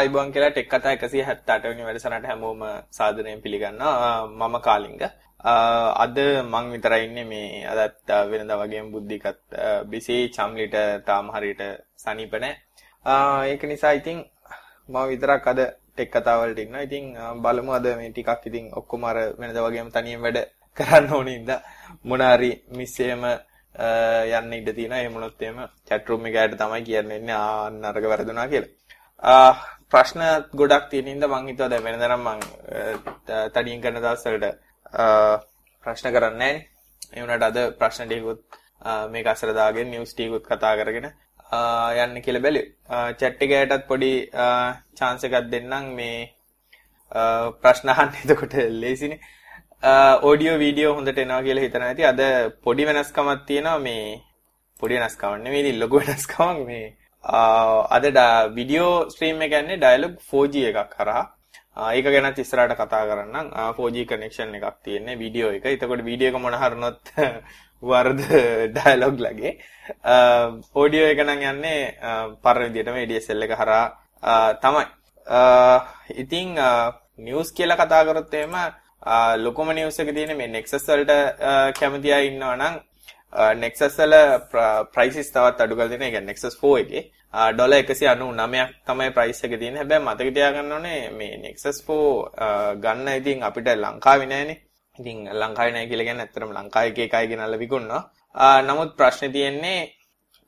ආයිබෝන් කියලා ටෙක් කතා 178 වෙනි වැඩසටහනට හැමෝම සාදරයෙන් පිළිගන්නවා. මම කාලිංග. අද මං විතරයි ඉන්නේ මේ අදත් වෙනදා වගේම බුද්ධිකත් බිසි චම්ලිට තාම හරියට සනීප නැහැ. ඒක නිසා ඉතින් මම විතරක් අද ටෙක් කතා වලට ඉන්නවා. ඉතින් බලමු අද මේ ටිකක් ඉතින් ඔක්කොම අර වෙනදා වගේම තනියෙන් වැඩ කරන්න ඕනේ ඉඳලා මොන හරි මිස්සෙම යන්න ඉඩ තියෙනවා. එහෙම වුණොත් එහෙම chat room එකකට තමයි කියන්නේ ආ නරක වැරදුනා කියලා. ප්‍රශ්න ගොඩක් තියෙන හින්දා මං හිතුවා දැන් වෙනදා නම් මං තඩියෙන් කරන දවස්වලට ප්‍රශ්න කරන්නේ නැහැ. ඒ වුණාට අද ප්‍රශ්න ටිකකුත් මේක අසර දාගෙන නිවුස් ටිකකුත් කතා කරගෙන යන්න කියලා බැලුවේ. chat එකකටත් පොඩි chance එකක් දෙන්නම් මේ ප්‍රශ්න අහන්න එතකොට ලේසිනේ. ඔඩියෝ වීඩියෝ හොඳට එනවා කියලා හිතන ඇති. අද පොඩි වෙනස්කමක් තියෙනවා මේ පොඩි වෙනස්කමක් නෙවෙයි ලොකු වෙනස්කමක් මේ අද විඩියෝ ස්ට්‍රීම් එක යන්නේ ඩයලොග් 4G එකක් හරහා. ඒක ගැනත් ඉස්සරහට කතා කරන්නම්. 4G කනෙක්ෂන් එකක් තියෙන්නේ වීඩියෝ එක. එතකොට වීඩියෝ එක මොන හරිනොත් වර්ධ ඩයලොග් ලගේ. ඔඩියෝ එක නම් යන්නේ පරණ විදිහටම ADSL එක හරහා තමයි. ඉතින් නිවුස් කියලා කතා කරොත් එහෙම ලොකම නිවුස් එක තියෙන්නේ මේ Nexus වලට කැමති අය ඉන්නවා නම් Uh, Nexus වල ප්‍රයිසස් තවත් අඩු කරලා තියෙනවා. ඒ කියන්නේ Nexus 4 එකේ uh, ඩොලර් 199ක් තමයි ප්‍රයිස් එක තියෙන්නේ. හැබැයි මතක තියාගන්න ඕනේ මේ Nexus 4 uh, ගන්න ඉතින් අපිට ලංකාවේ නෑනේ. ඉතින් ලංකාවේ නෑ කියලා කියන්නේ ඇත්තටම ලංකාවේ එක එකයි ගෙනල්ලා විකුණනවා. නමුත් ප්‍රශ්නේ තියෙන්නේ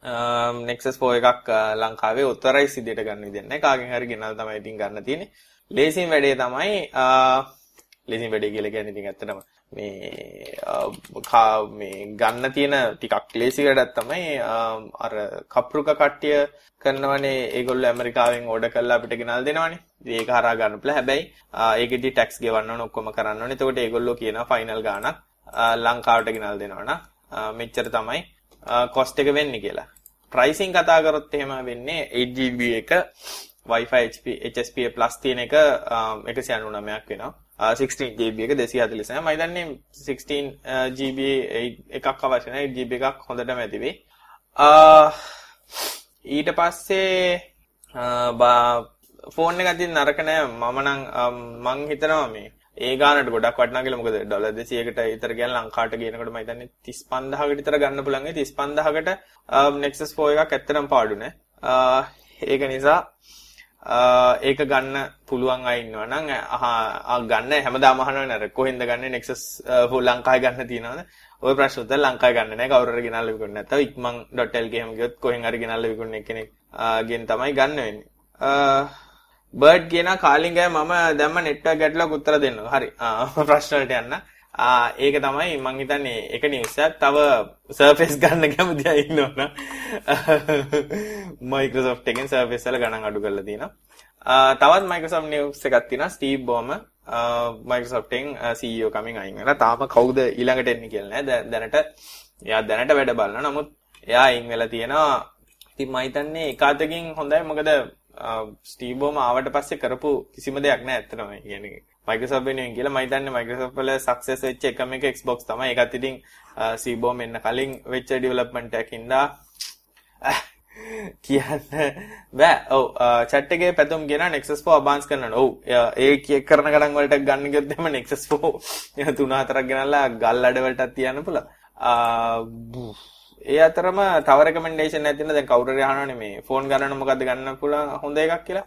um, Nexus 4 එකක් ලංකාවේ ඔතොරයිස් විදියට ගන්න විදියක් නෑ. කාගෙන් හරි ගෙනල්ලා තමයි ඉතින් ගන්න තියෙන්නේ. ලේසින් වැඩේ තමයි ලේසින් වැඩේ කියලා කියන්නේ ඉතින් ඇත්තටම මේ මේ ගන්න තියෙන ටිකක් ලේසි වැඩක් තමයි අර කප්රුක කට්ටිය කරනවනේ ඒගොල්ලෝ ඇමරිකාවෙන් ඕඩර් කරලා අපිට ගෙනල් දෙනවනේ. ඒක හරහා ගන්න පුළුවන්. හැබැයි ඒකෙදි ටැක්ස් ගෙවන්න ඕන ඔක්කොම කරන්න ඕනේ. එතකොට ඒගොල්ලෝ කියනවා ෆයිනල් ගාණක් ලංකාවට ගෙනල් දෙනවනම් මෙච්චර තමයි කොස්ට් එක වෙන්නේ කියලා. ප්‍රයිසින් කතා කරොත් එහෙම වෙන්නේ 8GB එක Wi-Fi HP HSP Plus තියෙන එක 199ක් වෙනවා. 16 GB එක 249. මම හිතන්නේ 16 uh, GB එකක් අවශ්‍ය නැහැ 8 GB එකක් හොඳටම ඇති වෙයි. Uh, ඊට පස්සේ uh, ෆෝන් එක අතින් නරක නෑ මම නම් um, මං හිතනවා මේ ඒ ගානට ගොඩක් වටිනා කියලා මොකද ඩොලර් 200කට විතර ගියන් ලංකාවට ගේනකොට මම හිතන්නේ 35000කට විතර ගන්න පුළුවන් ඒ 35000කට um, Nexus 4 එකක් ඇත්තටම පාඩු නෑ. ඒක නිසා ඒක ගන්න පුළුවන් අය ඉන්නවා නම් අහා ගන්න. හැමදාම අහනවා නේද? කොහෙන්ද ගන්න? Nexus full ලංකාවේ ගන්න තියනවද? ওই ප්‍රශ්න උත්තර ලංකාවේ ගන්න නැහැ කවුරු හරි ගෙනල්ලා විකුණන්නේ. නැත්නම් ikman.lk එහෙම ගියොත් කොහෙන් හරි ගෙනල්ලා විකුණන කෙනෙක් ගෙන් තමයි ගන්න වෙන්නේ. බර්ඩ් කියන කාලින්ගය මම දැම්ම නෙට්වර්ක් ගැටලුවක් උත්තර දෙන්න. හරි. ප්‍රශ්න වලට යන්න. ඒක තමයි මං හිතන්නේ එක නිවුස් එකක්. තව Surface ගන්න කැමති අය ඉන්නවනම් Microsoft එකෙන් Surface වල ගණන් අඩු කරලා තියෙනවා. තවත් Microsoft news එකක් තියෙනවා. Steve Ballmer Microsoft එකෙන් CEO කමින් අයින් වෙනවා. තාම කවුද ඊළඟට එන්නේ කියලා නෑ. දැනට එයා දැනට වැඩ බලනවා. නමුත් එයා අයින් වෙලා තියෙනවා. ඉතින් මම හිතන්නේ එකාතකින් හොඳයි. මොකද ස්ටීව් බෝම ආවට පස්සේ කරපු කිසිම දෙයක් නෑ ඇත්තටම. කියන්නේ Microsoft වෙනුවෙන් කියලා මම හිතන්නේ Microsoft වල සක්සස් වෙච්ච එකම එක Xbox තමයි. ඒකත් ඉතින් ස්ටීව් බෝම එන්න කලින් වෙච්ච ඩෙවලොප්මන්ට් එකකින් දා කියන්න බෑ. ඔව් chat එකේ පැතුම් කියන Nexus 4 advance කරනවා. ඔව් ඒ කිය කරන ගණන් වලට ගන්න ගියොත් එහෙම Nexus 4 තුන හතරක් ගෙනල්ලා ගල් අඩ වලටත් තියන්න පුළුවන්. ඒ අතරම තව රෙකමෙන්ඩේෂන් එකක් තියෙනවා. දැන් කවුරු හරි අහනවනේ මේ ෆෝන් ගන්න මොකද්ද ගන්න පුළුවන් හොඳ එකක් කියලා.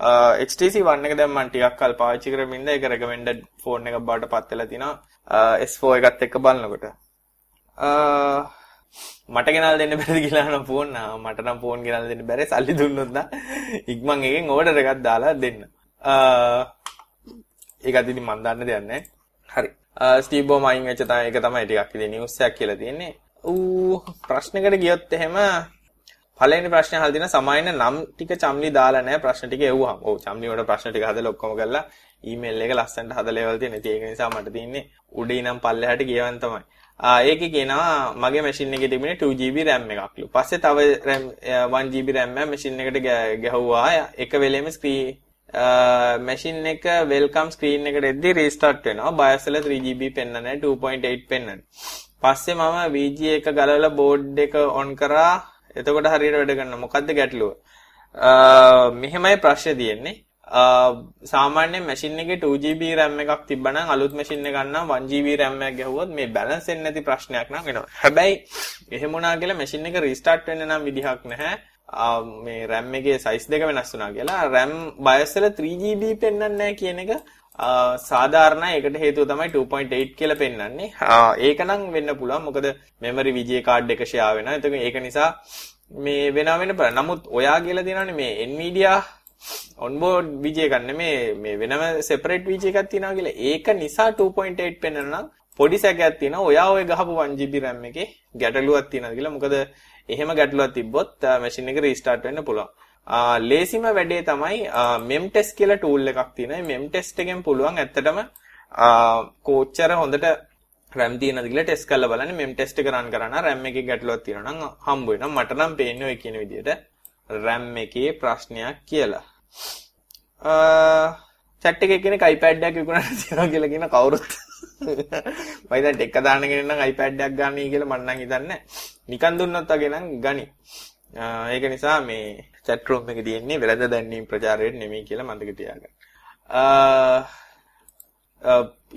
Uh, HTC One එක දැන් මම ටිකක් කල් පාවිච්චි කරමින් ඉඳලා ඒක රෙකමෙන්ඩඩ් ෆෝන් එකක් බවට පත් වෙලා තිනවා. Uh, S4 එකත් එක්ක බලනකොට. Uh, මට ගෙනල් දෙන්න බැරිද කියලා අහන ෆෝන් මට නම් ෆෝන් ගෙනල් දෙන්න බැරි සල්ලි දුන්නොත් නම් ඉක්මන් එකෙන් ඕඩර් එකක් දාලා දෙන්න. ඒකත් ඉතින් මන් දන්න දෙයක් නැහැ. හරි. ස්ටීව් බෝම අයින් වෙච්ච තමයි ඒක තමයි ටිකක් ඉතින් නිවුස් එකක් කියලා තියෙන්නේ. ඌ ප්‍රශ්නකට ගියොත් එහෙම පළවෙනි ප්‍රශ්නේ අහලා තියෙන සමායන නම් ටික චම්ලි දාලා නැහැ ප්‍රශ්න ටික එව්වහම. ඔව් චම්ලි වල ප්‍රශ්න ටික හදලා ඔක්කොම කරලා ඊමේල් එක ලස්සනට හදලා ඒවල් තියෙන. ඉතින් ඒක නිසා මට තියෙන්නේ උඩින් නම් පල්ලෙහාට ගියවන් තමයි. ඒකේ කියනවා මගේ මැෂින් එකේ තිබුණේ 2GB RAM එකක්ලු. පස්සේ තව RAM 1GB RAM එක මැෂින් එකට ගැහුවා. එක වෙලෙම ස්ක්‍රීන් මැෂින් එක වෙල්කම් ස්ක්‍රීන් එකට එද්දි රීස්ටාර්ට් වෙනවා. BIOS වල 3GB පෙන්නන්නේ 2.8 පෙන්නන්නේ. පස්සේ මම VGA එක ගලවලා බෝඩ් එක ඔන් කරා. එතකොට හරියට වැඩ කරනවා. මොකද්ද ගැටලුව? මෙහෙමයි ප්‍රශ්නේ තියෙන්නේ. සාමාන්‍යයෙන් මැෂින් එකේ 2GB RAM එකක් තිබ්බනම් අලුත් මැෂින් එක ගන්නම් 1GB RAM එකක් ගැහුවොත් මේ බැලන්ස් වෙන්නේ නැති ප්‍රශ්නයක් නම් වෙනවා. හැබැයි එහෙම වුණා කියලා මැෂින් එක රීස්ටාර්ට් වෙන්න නම් විදිහක් නැහැ. මේ RAM එකේ සයිස් දෙක වෙනස් වුණා කියලා RAM BIOS වල 3GB පෙන්වන්නේ නැහැ කියන එක සාධාරණයි. ඒකට හේතුව තමයි 2.8 කියලා පෙන්වන්නේ. ඒක නම් වෙන්න පුළුවන්. මොකද මෙමරි විජේ කාඩ් එක ෂෙයා වෙනවා. එතකොට ඒක නිසා මේ වෙනව වෙන බල. නමුත් ඔයා කියලා දෙනවනේ මේ Nvidia onboard විජේ ගන්න මේ මේ වෙනම separate විජේ එකක් තියෙනවා කියලා. ඒක නිසා 2.8 පෙන්වනවා නම් පොඩි සැකයක් තියෙනවා. ඔයා ඔය ගහපු 1GB RAM එකේ ගැටලුවක් තියෙනවා කියලා. මොකද එහෙම ගැටලුවක් තිබ්බොත් මැෂින් එක රීස්ටාර්ට් වෙන්න පුළුවන්. ලේසිම වැඩේ තමයි මෙම්ටෙස් කියලා ටූල් එකක් තියෙනවා. මෙම්ටෙස්ට් එකෙන් පුළුවන් ඇත්තටම කෝච්චර හොඳට RAM තියෙනවද කියලා ටෙස්ට් කරලා බලන්න මෙම්ටෙස්ට් එක රන් කරා නම් RAM එකේ ගැටලුවක් තියෙනවා නම් හම්බ වෙනවා. මට නම් පේන්නේ ඔය කියන විදිහට RAM එකේ ප්‍රශ්නයක් කියලා. අ chat එකේ කෙනෙක් iPad එකක් විකුණන්න තියනවා කියලා කියන කවුරුත් මම දැන් ටෙක් දාන කෙනෙක් නම් iPad එකක් ගන්නයි කියලා මම නම් හිතන්නේ නිකන් දුන්නොත් වගේ නම් ගනි. ඒක නිසා මේ chat room එකේ තියෙන්නේ වෙළඳ දැන්වීම් ප්‍රචාරයට නෙමෙයි කියලා මතක තියාගන්න.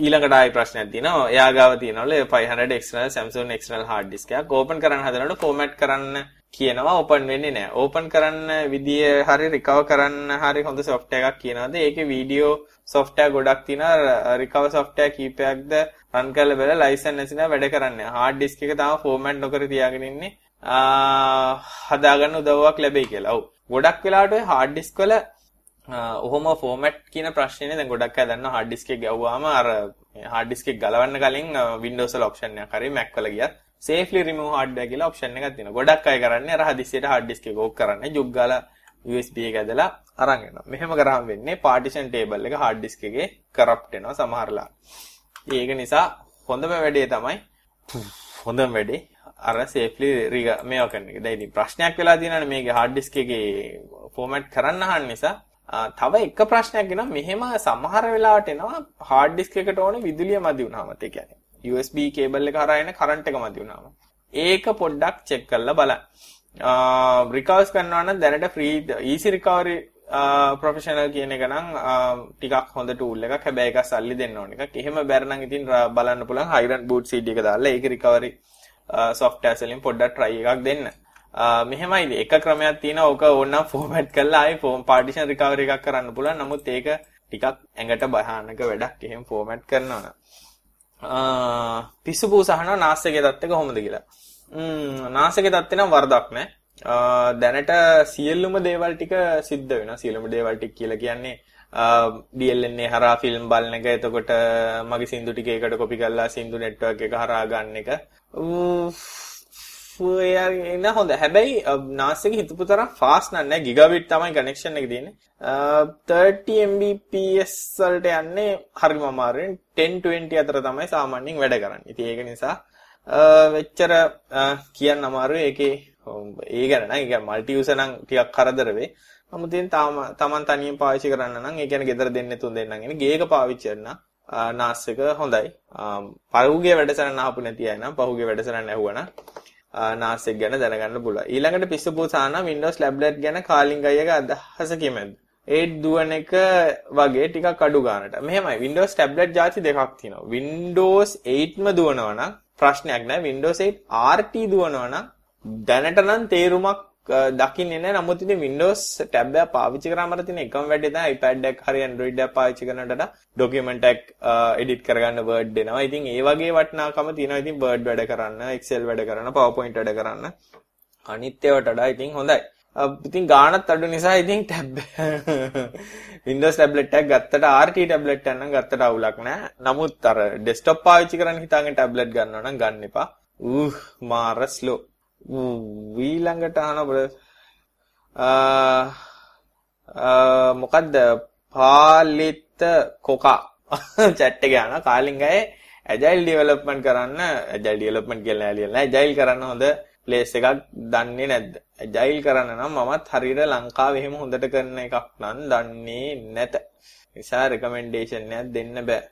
ඊළඟට ආයි ප්‍රශ්නයක් තියෙනවා. එයා ගාව තියෙනවලු 500 external Samsung external hard disk එකක් ඕපන් කරන්න හදනකොට format කරන්න කියනවා ඕපන් වෙන්නේ නැහැ. ඕපන් කරන්න විදිය හරි රිකවර් කරන්න හරි හොඳ software එකක් කියනවාද? ඒකේ වීඩියෝ software ගොඩක් තියෙනවා. රිකවර් software කීපයක්ද රන් කරලා බලලා ලයිසන් නැසින වැඩ කරන්නේ. hard disk එක තාම format නොකර තියාගෙන ඉන්නේ. හදාගන්න උදව්වක් ලැබෙයි කියලා. ඔව්. ගොඩක් වෙලාවට ඔය hard disk වල ඔහොම ෆෝමැට් කියන ප්‍රශ්නේ දැන් ගොඩක් අය දන්නවා hard disk එක ගැව්වාම අර hard disk එක ගලවන්න කලින් Windows වල option එකක් හරි Mac වල ගියත් safely remove hardware කියලා option එකක් තියෙනවා. ගොඩක් අය කරන්නේ අර හදිස්සියට hard disk එක ඕක කරන්නේ ජුග් ගාලා USB එක ඇදලා අරන් එනවා. මෙහෙම කරාම වෙන්නේ partition table එක hard disk එකේ corrupt වෙනවා සමහරලා. ඒක නිසා හොඳම වැඩේ තමයි හොඳම වැඩේ අර safely මේවා කරන එක. දැන් ඉතින් ප්‍රශ්නයක් වෙලා තියෙනවානේ මේකේ hard disk එකේ format කරන්න අහන්න නිසා තව එක ප්‍රශ්නයක් ගෙනවා මෙහෙම සමහර වෙලාවට එනවා hard disk එකට ඕනේ විදුලිය මදි වුණාම ඒ කියන්නේ USB කේබල් එක හරහා එන කරන්ට් එක මදි වුණාම. ඒක පොඩ්ඩක් චෙක් කරලා බලන්න. රිකවර්ස් කරනවා නම් දැනට ෆ්‍රී easy recovery ප්‍රොෆෙෂනල් කියන එක නම් ටිකක් හොඳ ටූල් එකක්. හැබැයි ඒක සල්ලි දෙන්න ඕන එකක්. එහෙම බැර නම් ඉතින් බලන්න පුළුවන් Hiron boot CD එක දාලා ඒක recovery software වලින් පොඩ්ඩක් try එකක් දෙන්න. මෙහෙමයි එක ක්‍රමයක් තියෙනවා. ඕක ඕනනම් format කරලා ආයි partition recovery එකක් කරන්න පුළුවන්. නමුත් ඒක ටිකක් ඇඟට භයානක වැඩක්. එහෙම format කරනවා නම්. පිස්සු පූස අහනවා නාස්‍යගේ තත්ත්වය කොහොමද කියලා. ම්ම් නාස්‍යගේ තත්ත්වය නම් වරදක් නෑ. දැනට සියලුම දේවල් ටික සිද්ධ වෙනවා. සියලුම දේවල් ටික කියලා කියන්නේ DLNA හරහා ෆිල්ම් බලන එක. එතකොට මගේ සින්දු ටික එකට කොපි කරලා සින්දු නෙට්වර්ක් එක හරහා ගන්න එක. එන හොඳ. හැබැයි නාසක හිතපු තරම් ෆාස් නෑ. ගිගබිට් තමයි කනෙක්ෂන් එක තියෙන්නේ. 30 Mbps වලට යන්නේ හරිම අමාරුවෙන් 1020 අතර තමයි සාමාන්‍යයෙන් වැඩ කරන්නේ. ඉතින් ඒක නිසා වෙච්චර කියන්න අමාරුයි. ඒකේ ඒ ගැන නම් ඒ මල්ටි යූසර් නම් ටිකක් කරදර වෙයි. නමුත් ඉතින් තාම Taman තනියෙන් පාවිච්චි කරන්න නම් ඒ කියන්නේ ගෙදර දෙන්නේ තුන් දෙන්නම් ඉන්නේ ගේක පාවිච්චි කරන්න නාස් එක හොඳයි. පහුගිය වැඩසටහන අහපු නැති අය නම් පහුගිය වැඩසටහන ඇහුවා නම් නාස් එක ගැන දැනගන්න පුළුවන්. ඊළඟට පිස්සු පූසාන Windows Tablet ගැන කාලින් අයියගේ අදහස කියමෙන්ද? ඒත් දුවන එක වගේ ටිකක් අඩු ගන්නට. මෙහෙමයි Windows tablet જાති දෙකක් තියෙනවා. Windows 8ම දුවනවා නම් ප්‍රශ්නයක් නැහැ. Windows 8 RT දුවනවා නම් දැනට නම් තේරුමක් දකින්නේ නැහැ. නමුත් ඉතින් Windows tab එක පාවිච්චි කරාම තියෙන එකම වැඩේ තමයි iPad එක හරි Android එක පාවිච්චි කරනකොට document එක edit කරගන්න Word දෙනවා. ඉතින් ඒ වගේ වටිනාකම තියෙනවා. ඉතින් Word වැඩ කරන්න, Excel වැඩ කරන්න, PowerPoint වැඩ කරන්න. අනිත් ඒවාට වඩා ඉතින් හොඳයි. ඉතින් ගාණත් අඩු නිසා ඉතින් ටැබ් Windows tablet එකක් ගත්තට RT tablet එකක් නම් ගත්තට අවුලක් නැහැ. නමුත් අර desktop පාවිච්චි කරන්න හිතාගෙන tablet ගන්නවා නම් ගන්න එපා. ඌ මාර ස්ලෝ. ඊළඟට අහන මොකද්ද පාලිත කොකා chat එක යන කාලින් ගයේ agile development කරන්න agile development කියලා ඇලියලා agile කරන්න හොඳ ප්ලේස් එකක් දන්නේ නැද්ද? agile කරන්න නම් මමත් හරියට ලංකාවේ එහෙම හොඳට කරන එකක් නම් දන්නේ නැත. නිසා රෙකමෙන්ඩේෂන් එකක් දෙන්න බෑ.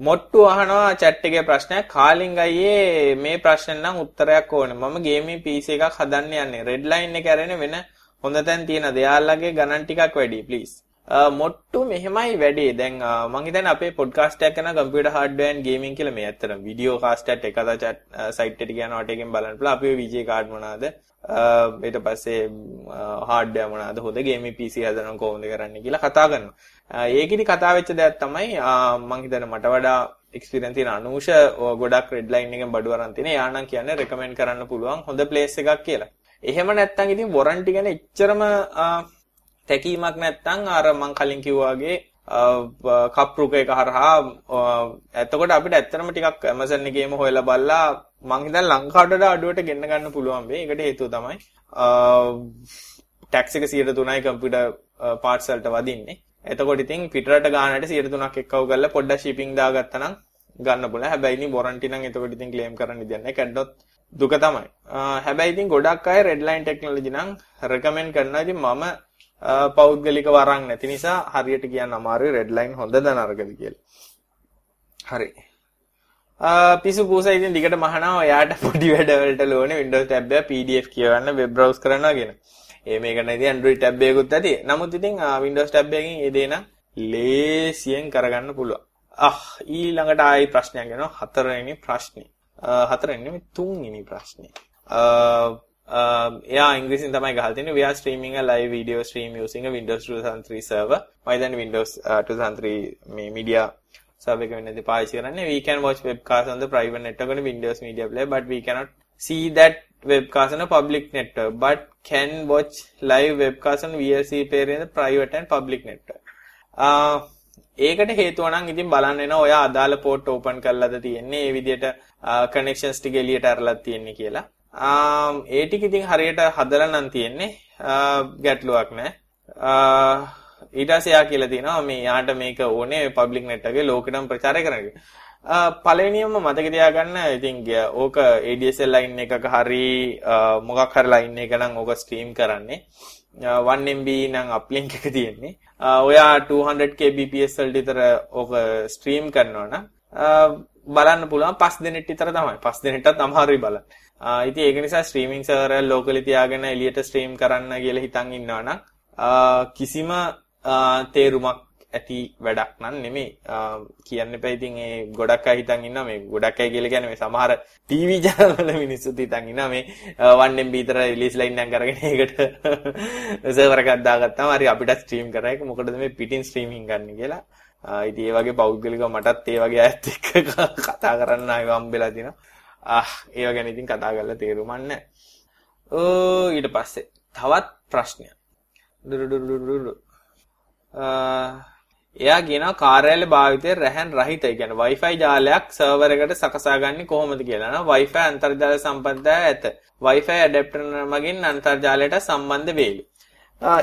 ආ මොට්ටු අහනවා chat එකේ ප්‍රශ්නයක් කාලින් අයියේ මේ ප්‍රශ්න නම් උත්තරයක් ඕනේ. මම ගේමින් PC එකක් හදන්න යන්නේ. රෙඩ් ලයින් එක ඇරෙන වෙන හොඳ තැන් තියෙන දෙයාලගේ ගණන් ටිකක් වැඩි ප්ලීස්. මොට්ටු මෙහෙමයි වැඩේ. දැන් මම හිතන්නේ අපේ පොඩ්කාස්ට් එකක් කරන කම්පියුටර් හાર્ඩ්වෙයාර් ඇන්ඩ් ගේමින් කියලා මේ ඇත්තටම වීඩියෝ කාස්ට් එකත් එක අද chat සයිට් එකට ගියානට එකෙන් බලන්න පුළුවන්. අපි VJ කාඩ් මොනවාද? ඊට පස්සේ හાર્ඩ්වෙයාර් මොනවාද? හොඳ ගේමින් PC හදනවා කොහොමද කරන්නේ කියලා කතා කරනවා. ඒකෙදි කතා වෙච්ච දෙයක් තමයි මම හිතන්නේ මට වඩා එක්ස්පීරියන්ස් තියෙන අනූෂ ගොඩක් රෙඩ් ලයින් එකෙන් බඩු අරන් තියෙන. යා නම් කියන්නේ රෙකමෙන්ඩ් කරන්න පුළුවන් හොඳ ප්ලේස් එකක් කියලා. එහෙම නැත්නම් ඉතින් වොරන්ටි ගැන එච්චරම තැකීමක් නැත්නම් අර මං කලින් කිව්වාගේ කප්රුක එක හරහා එතකොට අපිට ඇත්තටම ටිකක් Amazon එකේම හොයලා බලලා මං හිතන්නේ ලංකාවට අඩුවට ගෙන්න ගන්න පුළුවන් වෙයි. ඒකට හේතුව තමයි ටැක්ස් එක 103යි කම්පියුටර් පාර්ට්ස් වලට වදින්නේ. එතකොට ඉතින් පිටරට ගානට 103ක් එක්කව කරලා පොඩ්ඩක් shipping දාගත්තා නම් ගන්න පුළුවන්. හැබැයි ඉතින් warranty නම් එතකොට ඉතින් claim කරන්න දෙයක් නැහැ. කැඩ්ඩොත් දුක තමයි. හැබැයි ඉතින් ගොඩක් අය red line technology නම් recommend කරනවා. ඉතින් මම පෞද්ගලික වරන් නැති නිසා හරියට කියන්න අමාරුයි red line හොඳද නරකද කියලා. හරි. පිසු පූසා ඉතින් දිගට මහනවා ඔයාට පොඩි වැඩවලට ලෝනේ Windows tab එක PDF කියවන්න web browse කරනවා කියන. ඒ මේක නැති Android tab එකකුත් ඇති. නමුත් ඉතින් Windows tab එකකින් ඒ දේ නම් ලේසියෙන් කරගන්න පුළුවන්. අහ් ඊළඟට ආයි ප්‍රශ්නයක් එනවා හතරවෙනි ප්‍රශ්නේ. හතරවෙනි නෙමෙයි තුන්වෙනි ප්‍රශ්නේ. Um, එයා ඉංග්‍රීසියෙන් තමයි ගහලා තියෙන්නේ we are streaming a live video stream using a Windows 2003 server. මම දැන් Windows uh, 2003 මේ media server එක වෙනදී පාවිච්චි කරන්නේ. We can watch webcast on the private network on Windows Media Player but we cannot see that webcast on a public network but can watch live webcast on VLC player in the private and public network. Uh, ඒකට හේතුව නම් ඉතින් බලන්න වෙනවා ඔයා අදාළ port open කරලාද තියෙන්නේ ඒ විදිහට uh, කනෙක්ෂන්ස් ටික එළියට අරලා තියෙන්නේ කියලා. ඒ ටික ඉතින් හරියට හදලා නම් තියෙන්නේ ගැටලුවක් නැහැ. ඊට පස්සේ යා කියලා තියෙනවා මේ යාට මේක ඕනේ පබ්ලික් නෙට් එකේ ලෝකෙටම ප්‍රචාරය කරන්න. පළවෙනියම මතක තියාගන්න ඉතින් ඕක ADSL ලයින් එකක හරි මොකක් හරි ලයින් එක නම් ඕක ස්ට්‍රීම් කරන්නේ 1MB නම් අප්ලින්ක් එක තියෙන්නේ. ඔයා 200 kbps වලට විතර ඕක ස්ට්‍රීම් කරනවා නම් බලන්න පුළුවන් 5 දිනෙට විතර තමයි. 5 දිනෙටත් අමාරුයි බලන්න. ඉතින් ඒක නිසා ස්ට්‍රීමින් සර්වර් එක ලෝකලි තියාගෙන එළියට ස්ට්‍රීම් කරන්න කියලා හිතන් ඉන්නවා නම් කිසිම තේරුමක් ඇති වැඩක් නන් නෙමෙයි. කියන්න එපා. ඉතින් ඒ ගොඩක් අය හිතන් ඉන්නවා. මේ ගොඩක් අය කියලා කියන්නේ මේ සමහර ටීවී channel වල මිනිස්සුත් හිතන් ඉන්නවා. මේ 1MB විතර රිලීස් ලයින් එකක් අරගෙන ඒකට සර්වර් එකක් දාගත්තාම හරි අපිට ස්ට්‍රීම් කරා. එක මොකටද මේ පිටින් ස්ට්‍රීමින් ගන්න කියලා. ඉතින් ඒ වගේ පෞද්ගලිකව මටත් ඒ වගේ අයත් එක්ක කතා කරන්න ආව හම්බෙලා තිනවා. ආ ඒව ගැන ඉතින් කතා කරලා තේරුම් නැහැ ඕ ඊට පස්සේ තවත් ප්‍රශ්නයක්. එයා කියනවා කාර්යාලය භාවිතයේ රැහන් රහිතයි කියන්නේ. Wi-Fi ජාලයක් සර්වර් එකට සකසාගන්නේ කොහොමද කියලා. නේද? Wi-Fi අන්තර්ජාල සම්බන්ධය ඇත. Wi-Fi ඇඩැප්ටර් මගින් අන්තර්ජාලයට සම්බන්ධ වේවි.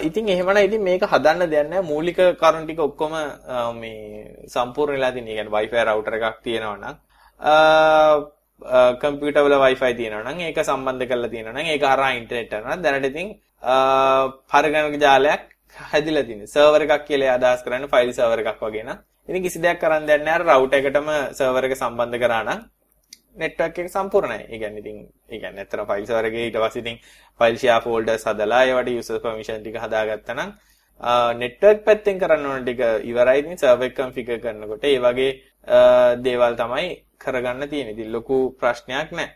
ඉතින් එහෙමනම් ඉතින් මේක හදන්න දෙයක් නැහැ මූලික කරුණු ටික ඔක්කොම මේ සම්පූර්ණ වෙලා තියෙන. ඒ කියන්නේ Wi-Fi router එකක් තියෙනවා නම්. කම්පියුටර් වල Wi-Fi තියෙනවා නම් ඒක සම්බන්ධ කරලා තියෙනවා නම් ඒක හරහා ඉන්ටර්නෙට් කරනවා. දැනට ඉතින් පරිගණක ජාලයක් හැදිලා තියෙන්නේ. සර්වර් එකක් කියලා අදහස් කරන්නේ ෆයිල් සර්වර් එකක් වගේ නේද? ඉතින් කිසි දෙයක් කරන්න දෙයක් නැහැ. අර රවුටර් එකටම සර්වර් එක සම්බන්ධ කරා නම් නෙට්වර්ක් එක සම්පූර්ණයි. ඒ කියන්නේ ඉතින් ඒ කියන්නේ ඇත්තට ෆයිල් සර්වර් එකේ ඊට පස්සේ ඉතින් ෆයිල් ෂෙයා ෆෝල්ඩර්ස් හදලා ඒවට යූසර් පර්මිෂන් ටික හදාගත්තා නම් නෙට්වර්ක් පැත්තෙන් කරන්න ඕන ටික ඉවරයි ඉතින් සර්වර් එක කන්ෆිගර් කරනකොට ඒ වගේ දේවල් තමයි කරගන්න තියෙන්නේ. ඉතින් ලොකු ප්‍රශ්නයක් නැහැ.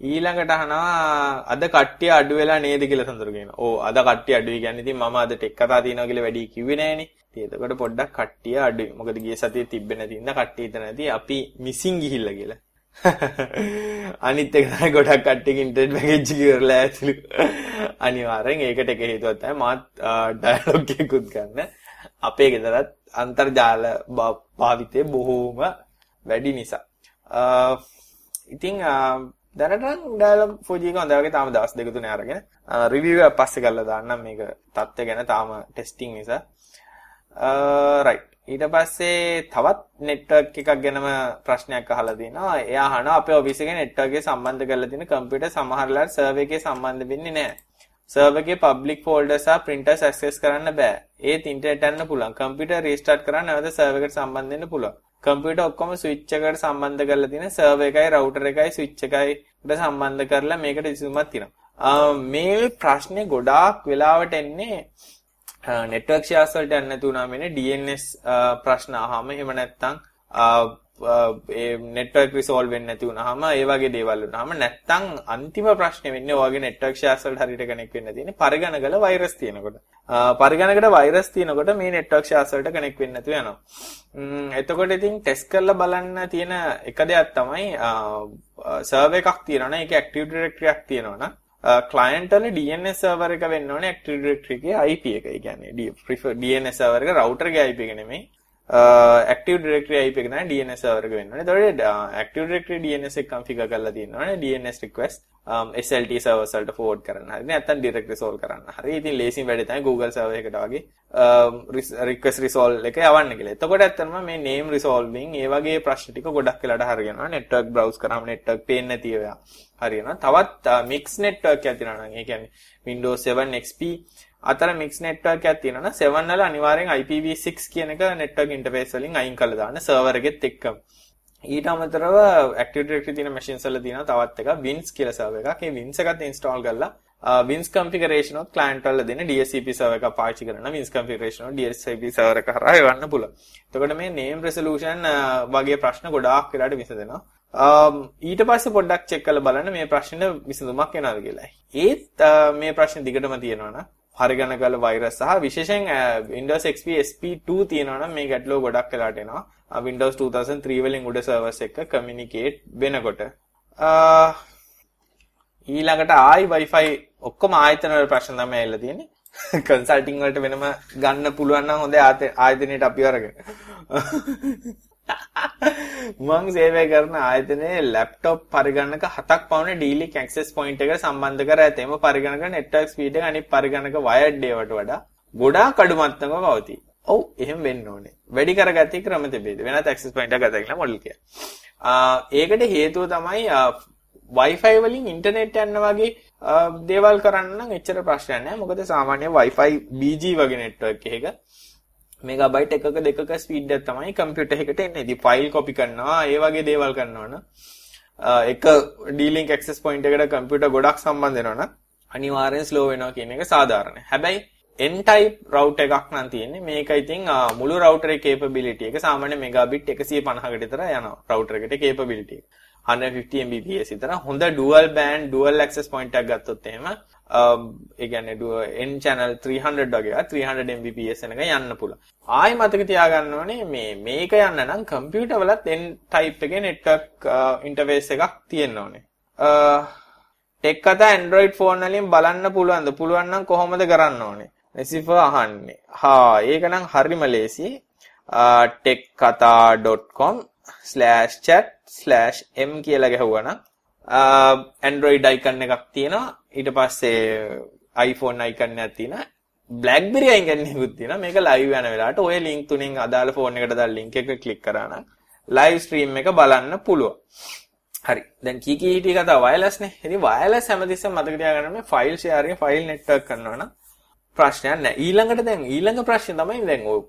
ඊළඟට අහනවා අද කට්ටිය අඩු වෙලා නේද කියලා සඳරු කියනවා. ඕ අද කට්ටිය අඩුයි කියන්නේ ඉතින් මම අද ටෙක් කතා තියෙනවා කියලා වැඩි කිව්වේ නෑනේ. ඉතින් එතකොට පොඩ්ඩක් කට්ටිය අඩුයි. මොකද ගිය සතියේ තිබ්බේ නැති ඉඳ කට්ටිය හිතන නැති අපි මිසින් ගිහිල්ලා කියලා. අනිත් එක තමයි ගොඩක් කට්ටියගේ ඉන්ටර්නෙට් පැකේජ් එක ඉවරලා ඇතුළු. අනිවාර්යෙන් ඒකට එක හේතුවක් තමයි මාත් ඩයලොග් එකකුත් ගන්න. අපේ ගෙදරත් අන්තර්ජාල භාවිතය බොහෝම වැඩි නිසා. ඉතින් දැනට ඩයලොග් 4G එක හොඳයි වගේ තාම දවස් දෙක තුනේ අරගෙන රිවිව් එක පස්සේ කරලා දාන්නම් මේක තත්ත්වය ගැන තාම ටෙස්ටිං නිසා. රයිට් ඊට පස්සේ තවත් නෙට්වර්ක් එකක් ගැනම ප්‍රශ්නයක් අහලා තිනවා. එයා අහනවා අපේ ඔෆිස් එකේ නෙට්වර්ක් එක සම්බන්ධ කරලා තියෙන කම්පියුටර් සමහර වෙලාවට සර්වර් එකේ සම්බන්ධ වෙන්නේ නැහැ. සර්වර් එකේ public folders සහ printers access කරන්න බෑ. ඒත් ඉන්ටර්නෙට් යන්න පුළුවන්. කම්පියුටර් restart කරන්න නැවත සර්වර් එකට සම්බන්ධ වෙන්න පුළුවන්. කම්පියුටර් ඔක්කොම ස්විච් එකකට සම්බන්ධ කරලා තියෙන සර්වර් එකයි රවුටර් එකයි ස්විච් එකයි සම්බන්ධ කරලා මේකට විසඳුමක් තියෙනවා. මේ ප්‍රශ්නේ ගොඩාක් වෙලාවට එන්නේ නෙට්වර්ක් ෂෙයාර්ස් වලට යන්න නැතුව නම් වෙන්නේ DNS ප්‍රශ්න අහම එහෙම නැත්නම් ඒ නෙට්වර්ක් රිසෝල්ව් වෙන්නේ නැති වුනහම ඒ වගේ දේවල් වුනහම නැත්තම් අන්තිම ප්‍රශ්නේ වෙන්නේ ඔයගේ නෙට්වර්ක් ෂෙයාර්ස් වලට හරියට කනෙක්ට් වෙන්න තියෙන්නේ පරිගණකවල වෛරස් තියෙනකොට. පරිගණකකට වෛරස් තියෙනකොට මේ නෙට්වර්ක් ෂෙයාර්ස් වලට කනෙක්ට් වෙන්නේ නැතුව යනවා. එතකොට ඉතින් ටෙස්ට් කරලා බලන්න තියෙන එක දෙයක් තමයි සර්වර් එකක් තියෙනවනේ ඒකේ ඇක්ටිව් ඩිරෙක්ටරි එකක් තියෙනවනම් ක්ලයන්ට් වල DNS සර්වර් එක වෙන්න ඕනේ ඇක්ටිව් ඩිරෙක්ටරි එකේ IP එක. ඒ කියන්නේ DNS සර්වර් එක රවුටර් ගේ IP එක නෙමෙයි. ඇක්ටිව් ඩිරෙක්ටරි IP එක තමයි DNS සර්වර් එක වෙන්න ඕනේ. එතකොට ඇක්ටිව් uh, ඩිරෙක්ටරි DNS එක කන්ෆිගර් කරලා තියෙනවනේ DNS request um, SLT servers වලට forward කරන්න. හරි නැත්නම් direct resolve කරන්න. හරි. ඉතින් ලේසිම වැඩේ තමයි Google server එකට වගේ um, request resolve එක යවන්න කියලා. එතකොට ඇත්තටම මේ name resolving ඒ වගේ ප්‍රශ්න ටික ගොඩක් වෙලාට හරියනවා. network browse කරාම network පේන්නේ නැති ඒවා හරියනවා. තවත් uh, mix network එකක් තියෙනවා නම් ඒ කියන්නේ Windows 7 XP අතර මික්ස් නෙට්වර්ක් එකක් තියෙනවා නම් 7 වල අනිවාර්යෙන් IPv6 කියන එක නෙට්වර්ක් ඉන්ටර්ෆේස් වලින් අයින් කරලා දාන්න සර්වර් එකෙත් එක්කම. ඊට අමතරව Active Directory තියෙන machines වල තියෙනවා තවත් එකක් Wins කියලා සර්වර් එකක්. ඒ Wins එකත් install කරලා Wins configuration උත් client වල දෙන DSCP server එකක් පාවිච්චි කරන Wins configuration උත් DSCP server එක හරහා එවන්න පුළුවන්. එතකොට මේ name resolution වගේ ප්‍රශ්න ගොඩාක් වෙලාට විසඳෙනවා. ඊට පස්සේ පොඩ්ඩක් චෙක් කරලා බලන්න මේ ප්‍රශ්නෙට විසඳුමක් එනවද කියලා. ඒත් මේ ප්‍රශ්නේ දිගටම තියෙනවා නම් පරිගණකවල වෛරස් සහ විශේෂයෙන් Windows XP SP2 තියෙනවා නම් මේ ගැටලුව ගොඩක් වෙලාට එනවා. Windows 2003 වලින් උඩ සර්වර්ස් එක්ක කමියුනිකේට් වෙනකොට. ඊළඟට ආයි Wi-Fi ඔක්කොම ආයතන වල ප්‍රශ්න තමයි ඇවිල්ලා තියෙන්නේ. කන්සල්ටිං වලට වෙනම ගන්න පුළුවන් නම් හොඳ ආයතනයට අපි අරගෙන. මං සේවය කරන ආයතනයේ ලැප්ටොප් පරිගණක හතක් පවන ඩීලික් ඇක්සස් පොයින්ට් එකට සම්බන්ධ කර ඇත. එම පරිගණක නෙට්වර්ක් ස්පීඩ් එක අනිත් පරිගණක වයර්ඩ් ඒවට වඩා ගොඩාක් අඩු මට්ටමක පවතී. ඔව් එහෙම වෙන්න ඕනේ. වැඩි කරගත්තේ ක්‍රම තිබේද? වෙනත් ඇක්සස් පොයින්ට් එකක් ගත්තා කියලා මොඩල් කිය. ඒකට හේතුව තමයි Wi-Fi වලින් ඉන්ටර්නෙට් යන්න වගේ දේවල් කරන්න නම් එච්චර ප්‍රශ්නයක් නැහැ. මොකද සාමාන්‍ය Wi-Fi BG වගේ නෙට්වර්ක් එකක මෙගාබයිට් එකක දෙකක ස්පීඩ් එක තමයි කම්පියුටර් එකට එන්නේ. ඉතින් ෆයිල් කොපි කරනවා, ඒ වගේ දේවල් කරනවනම් එක D-Link access point එකට කම්පියුටර් ගොඩක් සම්බන්ධ වෙනවනම් අනිවාර්යෙන් ස්ලෝ වෙනවා කියන එක සාධාරණයි. හැබැයි n-type router එකක් නම් තියෙන්නේ. මේක ඉතින් මුළු router එකේ capability එක සාමාන්‍ය megabit 150කට විතර යනවා router එකට capability එක. 150 Mbps විතර හොඳ dual band dual access point එකක් ගත්තොත් එහෙම um, ඒ කියන්නේ n channel 300 වගේ 300 Mbps එනක යන්න පුළුවන්. ආයි මතක තියාගන්න ඕනේ මේ මේක යන්න නම් කම්පියුටර් වලත් n type එකේ network uh, interface එකක් තියෙන්න ඕනේ. ටෙක් uh, කතා Android phone වලින් බලන්න පුළුවන්ද? පුළුවන් නම් කොහොමද කරන්න ඕනේ? රෙසිෆර් අහන්නේ. හා ඒක නම් හරිම ලේසි. Uh, tekkatha.com/chat/m කියලා ගැහුවනම් Android icon එකක් තියෙනවා. ඊට පස්සේ iPhone icon එකක් තියෙනවා. BlackBerry icon එකකුත් තියෙනවා. මේක live යන වෙලාවට ඔය link තුනෙන් අදාළ phone එකට දාලා link එක click කරා නම් live stream එක බලන්න පුළුවන්. හරි. දැන් කීකී හිටිය කතාව වයර්ලස් නේ. ඉතින් වයර්ලස් හැමතිස්සෙම මතක තියාගන්න මේ ෆයිල් ෂෙයාරින් ෆයිල් නෙට්වර්ක් කරනවා නම් ප්‍රශ්නයක් නැහැ. ඊළඟට දැන් ඊළඟ ප්‍රශ්නේ තමයි දැන් ඔය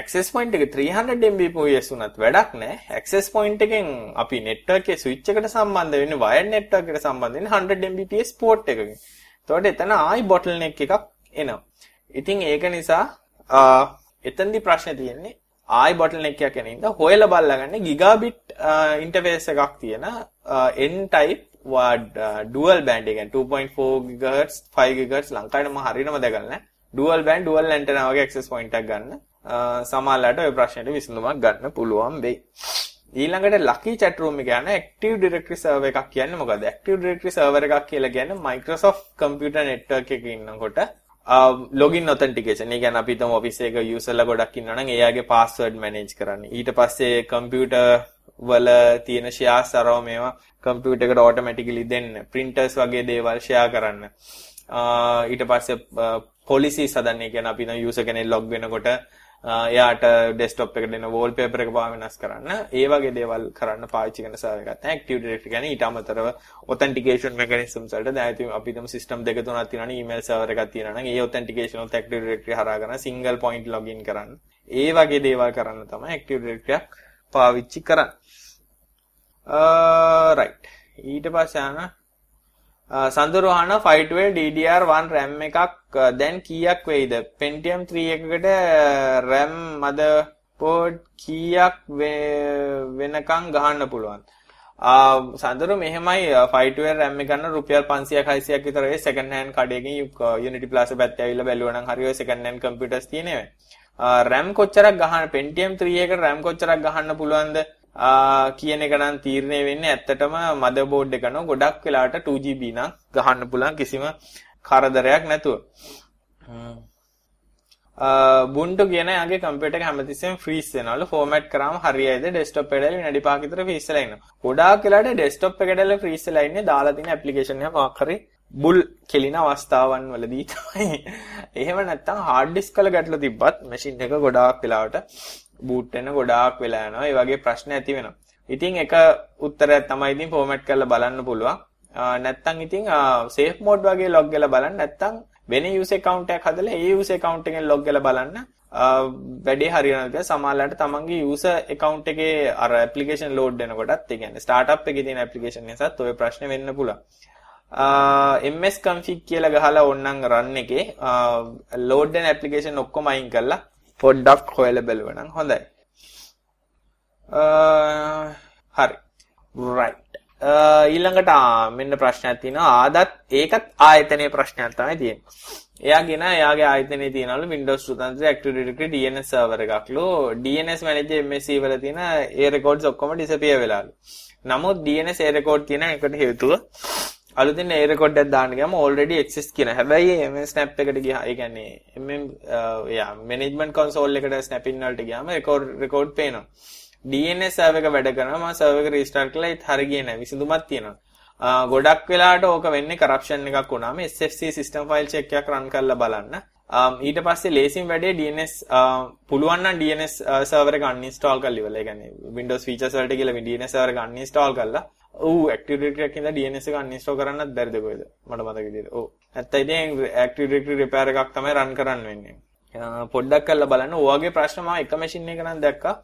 access point එක 300 Mbps වුණත් වැඩක් නැහැ. access point එකෙන් අපි network එකේ switch එකට සම්බන්ධ වෙන්නේ wired network එකට සම්බන්ධ වෙන්නේ 100 Mbps port එකකින්. එතකොට එතන ආයි bottleneck එකක් එනවා. ඉතින් ඒක නිසා එතනදී ප්‍රශ්නේ තියෙන්නේ ආයි bottleneck එකක් එන ඉඳලා හොයලා බලලා ගිගාබිට් ඉන්ටර්ෆේස් එකක් තියෙන n type dual band එක කියන්නේ 2.4 GHz 5 GHz ලංකාවේ මම හරියටම දැකලා නැහැ. dual band dual antenna වගේ access point එකක් ගන්න. සමහරලාට ওই ප්‍රශ්නෙට විසඳුමක් ගන්න පුළුවන් වෙයි. ඊළඟට ලකි chat room එක යන active directory server එකක් කියන්නේ මොකද්ද? active directory server එකක් කියලා කියන්නේ Microsoft computer network එකක ඉන්නකොට login authentication. ඒ කියන්නේ අපි හිතමු office එක userලා ගොඩක් ඉන්නවා නම් එයාගේ password manage කරන්න. ඊට පස්සේ computer වල තියෙන shares අරව මේවා computer එකට automatically දෙන්න. printers වගේ දේවල් share කරන්න. ඊට පස්සේ policies හදන්න. ඒ කියන්නේ අපි නම් user කෙනෙක් log වෙනකොට එයාට ඩෙස්ක්ටොප් එකට දෙන වෝල්පේපර් එක පාව වෙනස් කරන්න. ඒ වගේ දේවල් කරන්න පාවිච්චි කරන සර්වර් එකක් තමයි Active Directory කියන්නේ ඊට අමතරව authentication mechanisms වලට. දැන් ඉතින් අපි හිතමු system දෙක තුනක් තියෙනවනේ email server එකක් තියෙනවා නම් ඒ authentication උත් Active Directory හරහා කරන single point login කරන්න. ඒ වගේ දේවල් කරන්න තමයි Active Directory එකක් පාවිච්චි කරන්නේ. right. ඊට පස්සේ යන සඳුරහන 512 DDR1 RAM එකක් uh, දැන් කීයක් වෙයිද? Pentium 3 එකකට uh, RAM motherboard කීයක් වෙනකන් ගහන්න පුළුවන්? Uh, සඳරු මෙහෙමයි 512 RAM එක ගන්න රුපියල් 500ක් 600ක් විතර ඒ සෙකන්ඩ් හෑන්ඩ් කඩේකින් Unity Plaza පැත්තේ ඇවිල්ලා බැලුවා නම් හරි ඔය සෙකන්ඩ් හෑන්ඩ් කම්පියුටර්ස් තියෙනවා RAM කොච්චරක් ගහන්න Pentium 3 එකට RAM කොච්චරක් ගහන්න පුළුවන්ද? කියන එක නම් තීරණය වෙන්නේ ඇත්තටම මදර්බෝඩ් එක නෝ ගොඩක් වෙලාවට 2GB නම් ගහන්න පුළුවන් කිසිම කරදරයක් නැතුව. බුන්ටු කියන යාගේ කම්පියුටර් එක හැමතිස්සෙම ෆ්‍රීස් වෙනවලු ෆෝමැට් කරාම හරියයිද ඩෙස්ක්ටොප් එකට විනාඩි 5ක විතර ෆ්‍රීස් වෙලා ඉන්නවා. ගොඩාක් වෙලාවට ඩෙස්ක්ටොප් එකට ෆ්‍රීස් වෙලා ඉන්නේ දාලා තියෙන ඇප්ලිකේෂන් එක මොකක් හරි බුල් කෙලින අවස්ථාවන් වලදී තමයි. එහෙම නැත්නම් හાર્ඩ් ඩිස්ක් වල ගැටලු තිබ්බත් මැෂින් එක ගොඩාක් වෙලාවට බූට් වෙන ගොඩාක් වෙලා යනවා. ඒ වගේ ප්‍රශ්න ඇති වෙනවා. ඉතින් එක උත්තරයක් තමයි ඉතින් ෆෝමැට් කරලා බලන්න පුළුවන්. නැත්තම් ඉතින් සේෆ් මෝඩ් වගේ ලොග් කරලා බලන්න නැත්තම් වෙන යූස් account එකක් හදලා ඒ යූස් account එකෙන් ලොග් කරලා බලන්න වැඩේ හරියනවාද සමහරවිට තමන්ගේ යූසර් account එකේ අර application load වෙනකොටත් ඒ කියන්නේ startup එකේ තියෙන application එකසත් ওই ප්‍රශ්නේ වෙන්න පුළුවන්. MS config කියලා ගහලා ඕනනම් run එකේ load වෙන application ඔක්කොම අයින් කරලා පොඩ්ඩක් හොයලා බලුවනම් හොඳයි. හරි. right. ඊළඟට මෙන්න ප්‍රශ්නයක් තියෙනවා. ආදත් ඒකත් ආයතනයේ ප්‍රශ්නයක් තමයි තියෙන්නේ. එයා ගෙන එයාගේ ආයතනයේ තියෙනවලු Windows 2003 Active Directory DNS server එකක්ලු DNS manager MSC වල තියෙන ඒ records ඔක්කොම disappear වෙලාලු. නමුත් DNS ඒ record තියෙන එකට හේතුව අලුතින් ඒ රෙකෝඩ් එකක් දාන්න ගියාම already exist කියන. හැබැයි මේ snap එකට ගියා. ඒ කියන්නේ MM යා uh, management console එකට snap in වලට ගියාම record record පේනවා. DNS server එක වැඩ කරනවා. මම server එක restart කළා ඒත් හරි ගියේ නැහැ. විසඳුමක් තියෙනවා. Uh, ගොඩක් වෙලාවට ඕක වෙන්නේ corruption එකක් වුණාම SFC system file check එකක් run කරලා බලන්න. Um, ඊට පස්සේ ලේසින් වැඩේ DNS uh, පුළුවන් නම් DNS server එක uninstall කරලා ඉවරලා. ඒ කියන්නේ Windows features වලට කියලා DNS server එක uninstall කරලා ඔව් Active Directory එකකින් ඉඳලා DNS එක uninstall කරන්නත් බැරිද කොහෙද? මට මතක විදිහට. ඔව්. නැත්නම් ඉතින් Active Directory repair එකක් තමයි run කරන්න වෙන්නේ. පොඩ්ඩක් කරලා බලන්න. ඔයගේ ප්‍රශ්න මම එක මැෂින් එක නම් දැක්කා.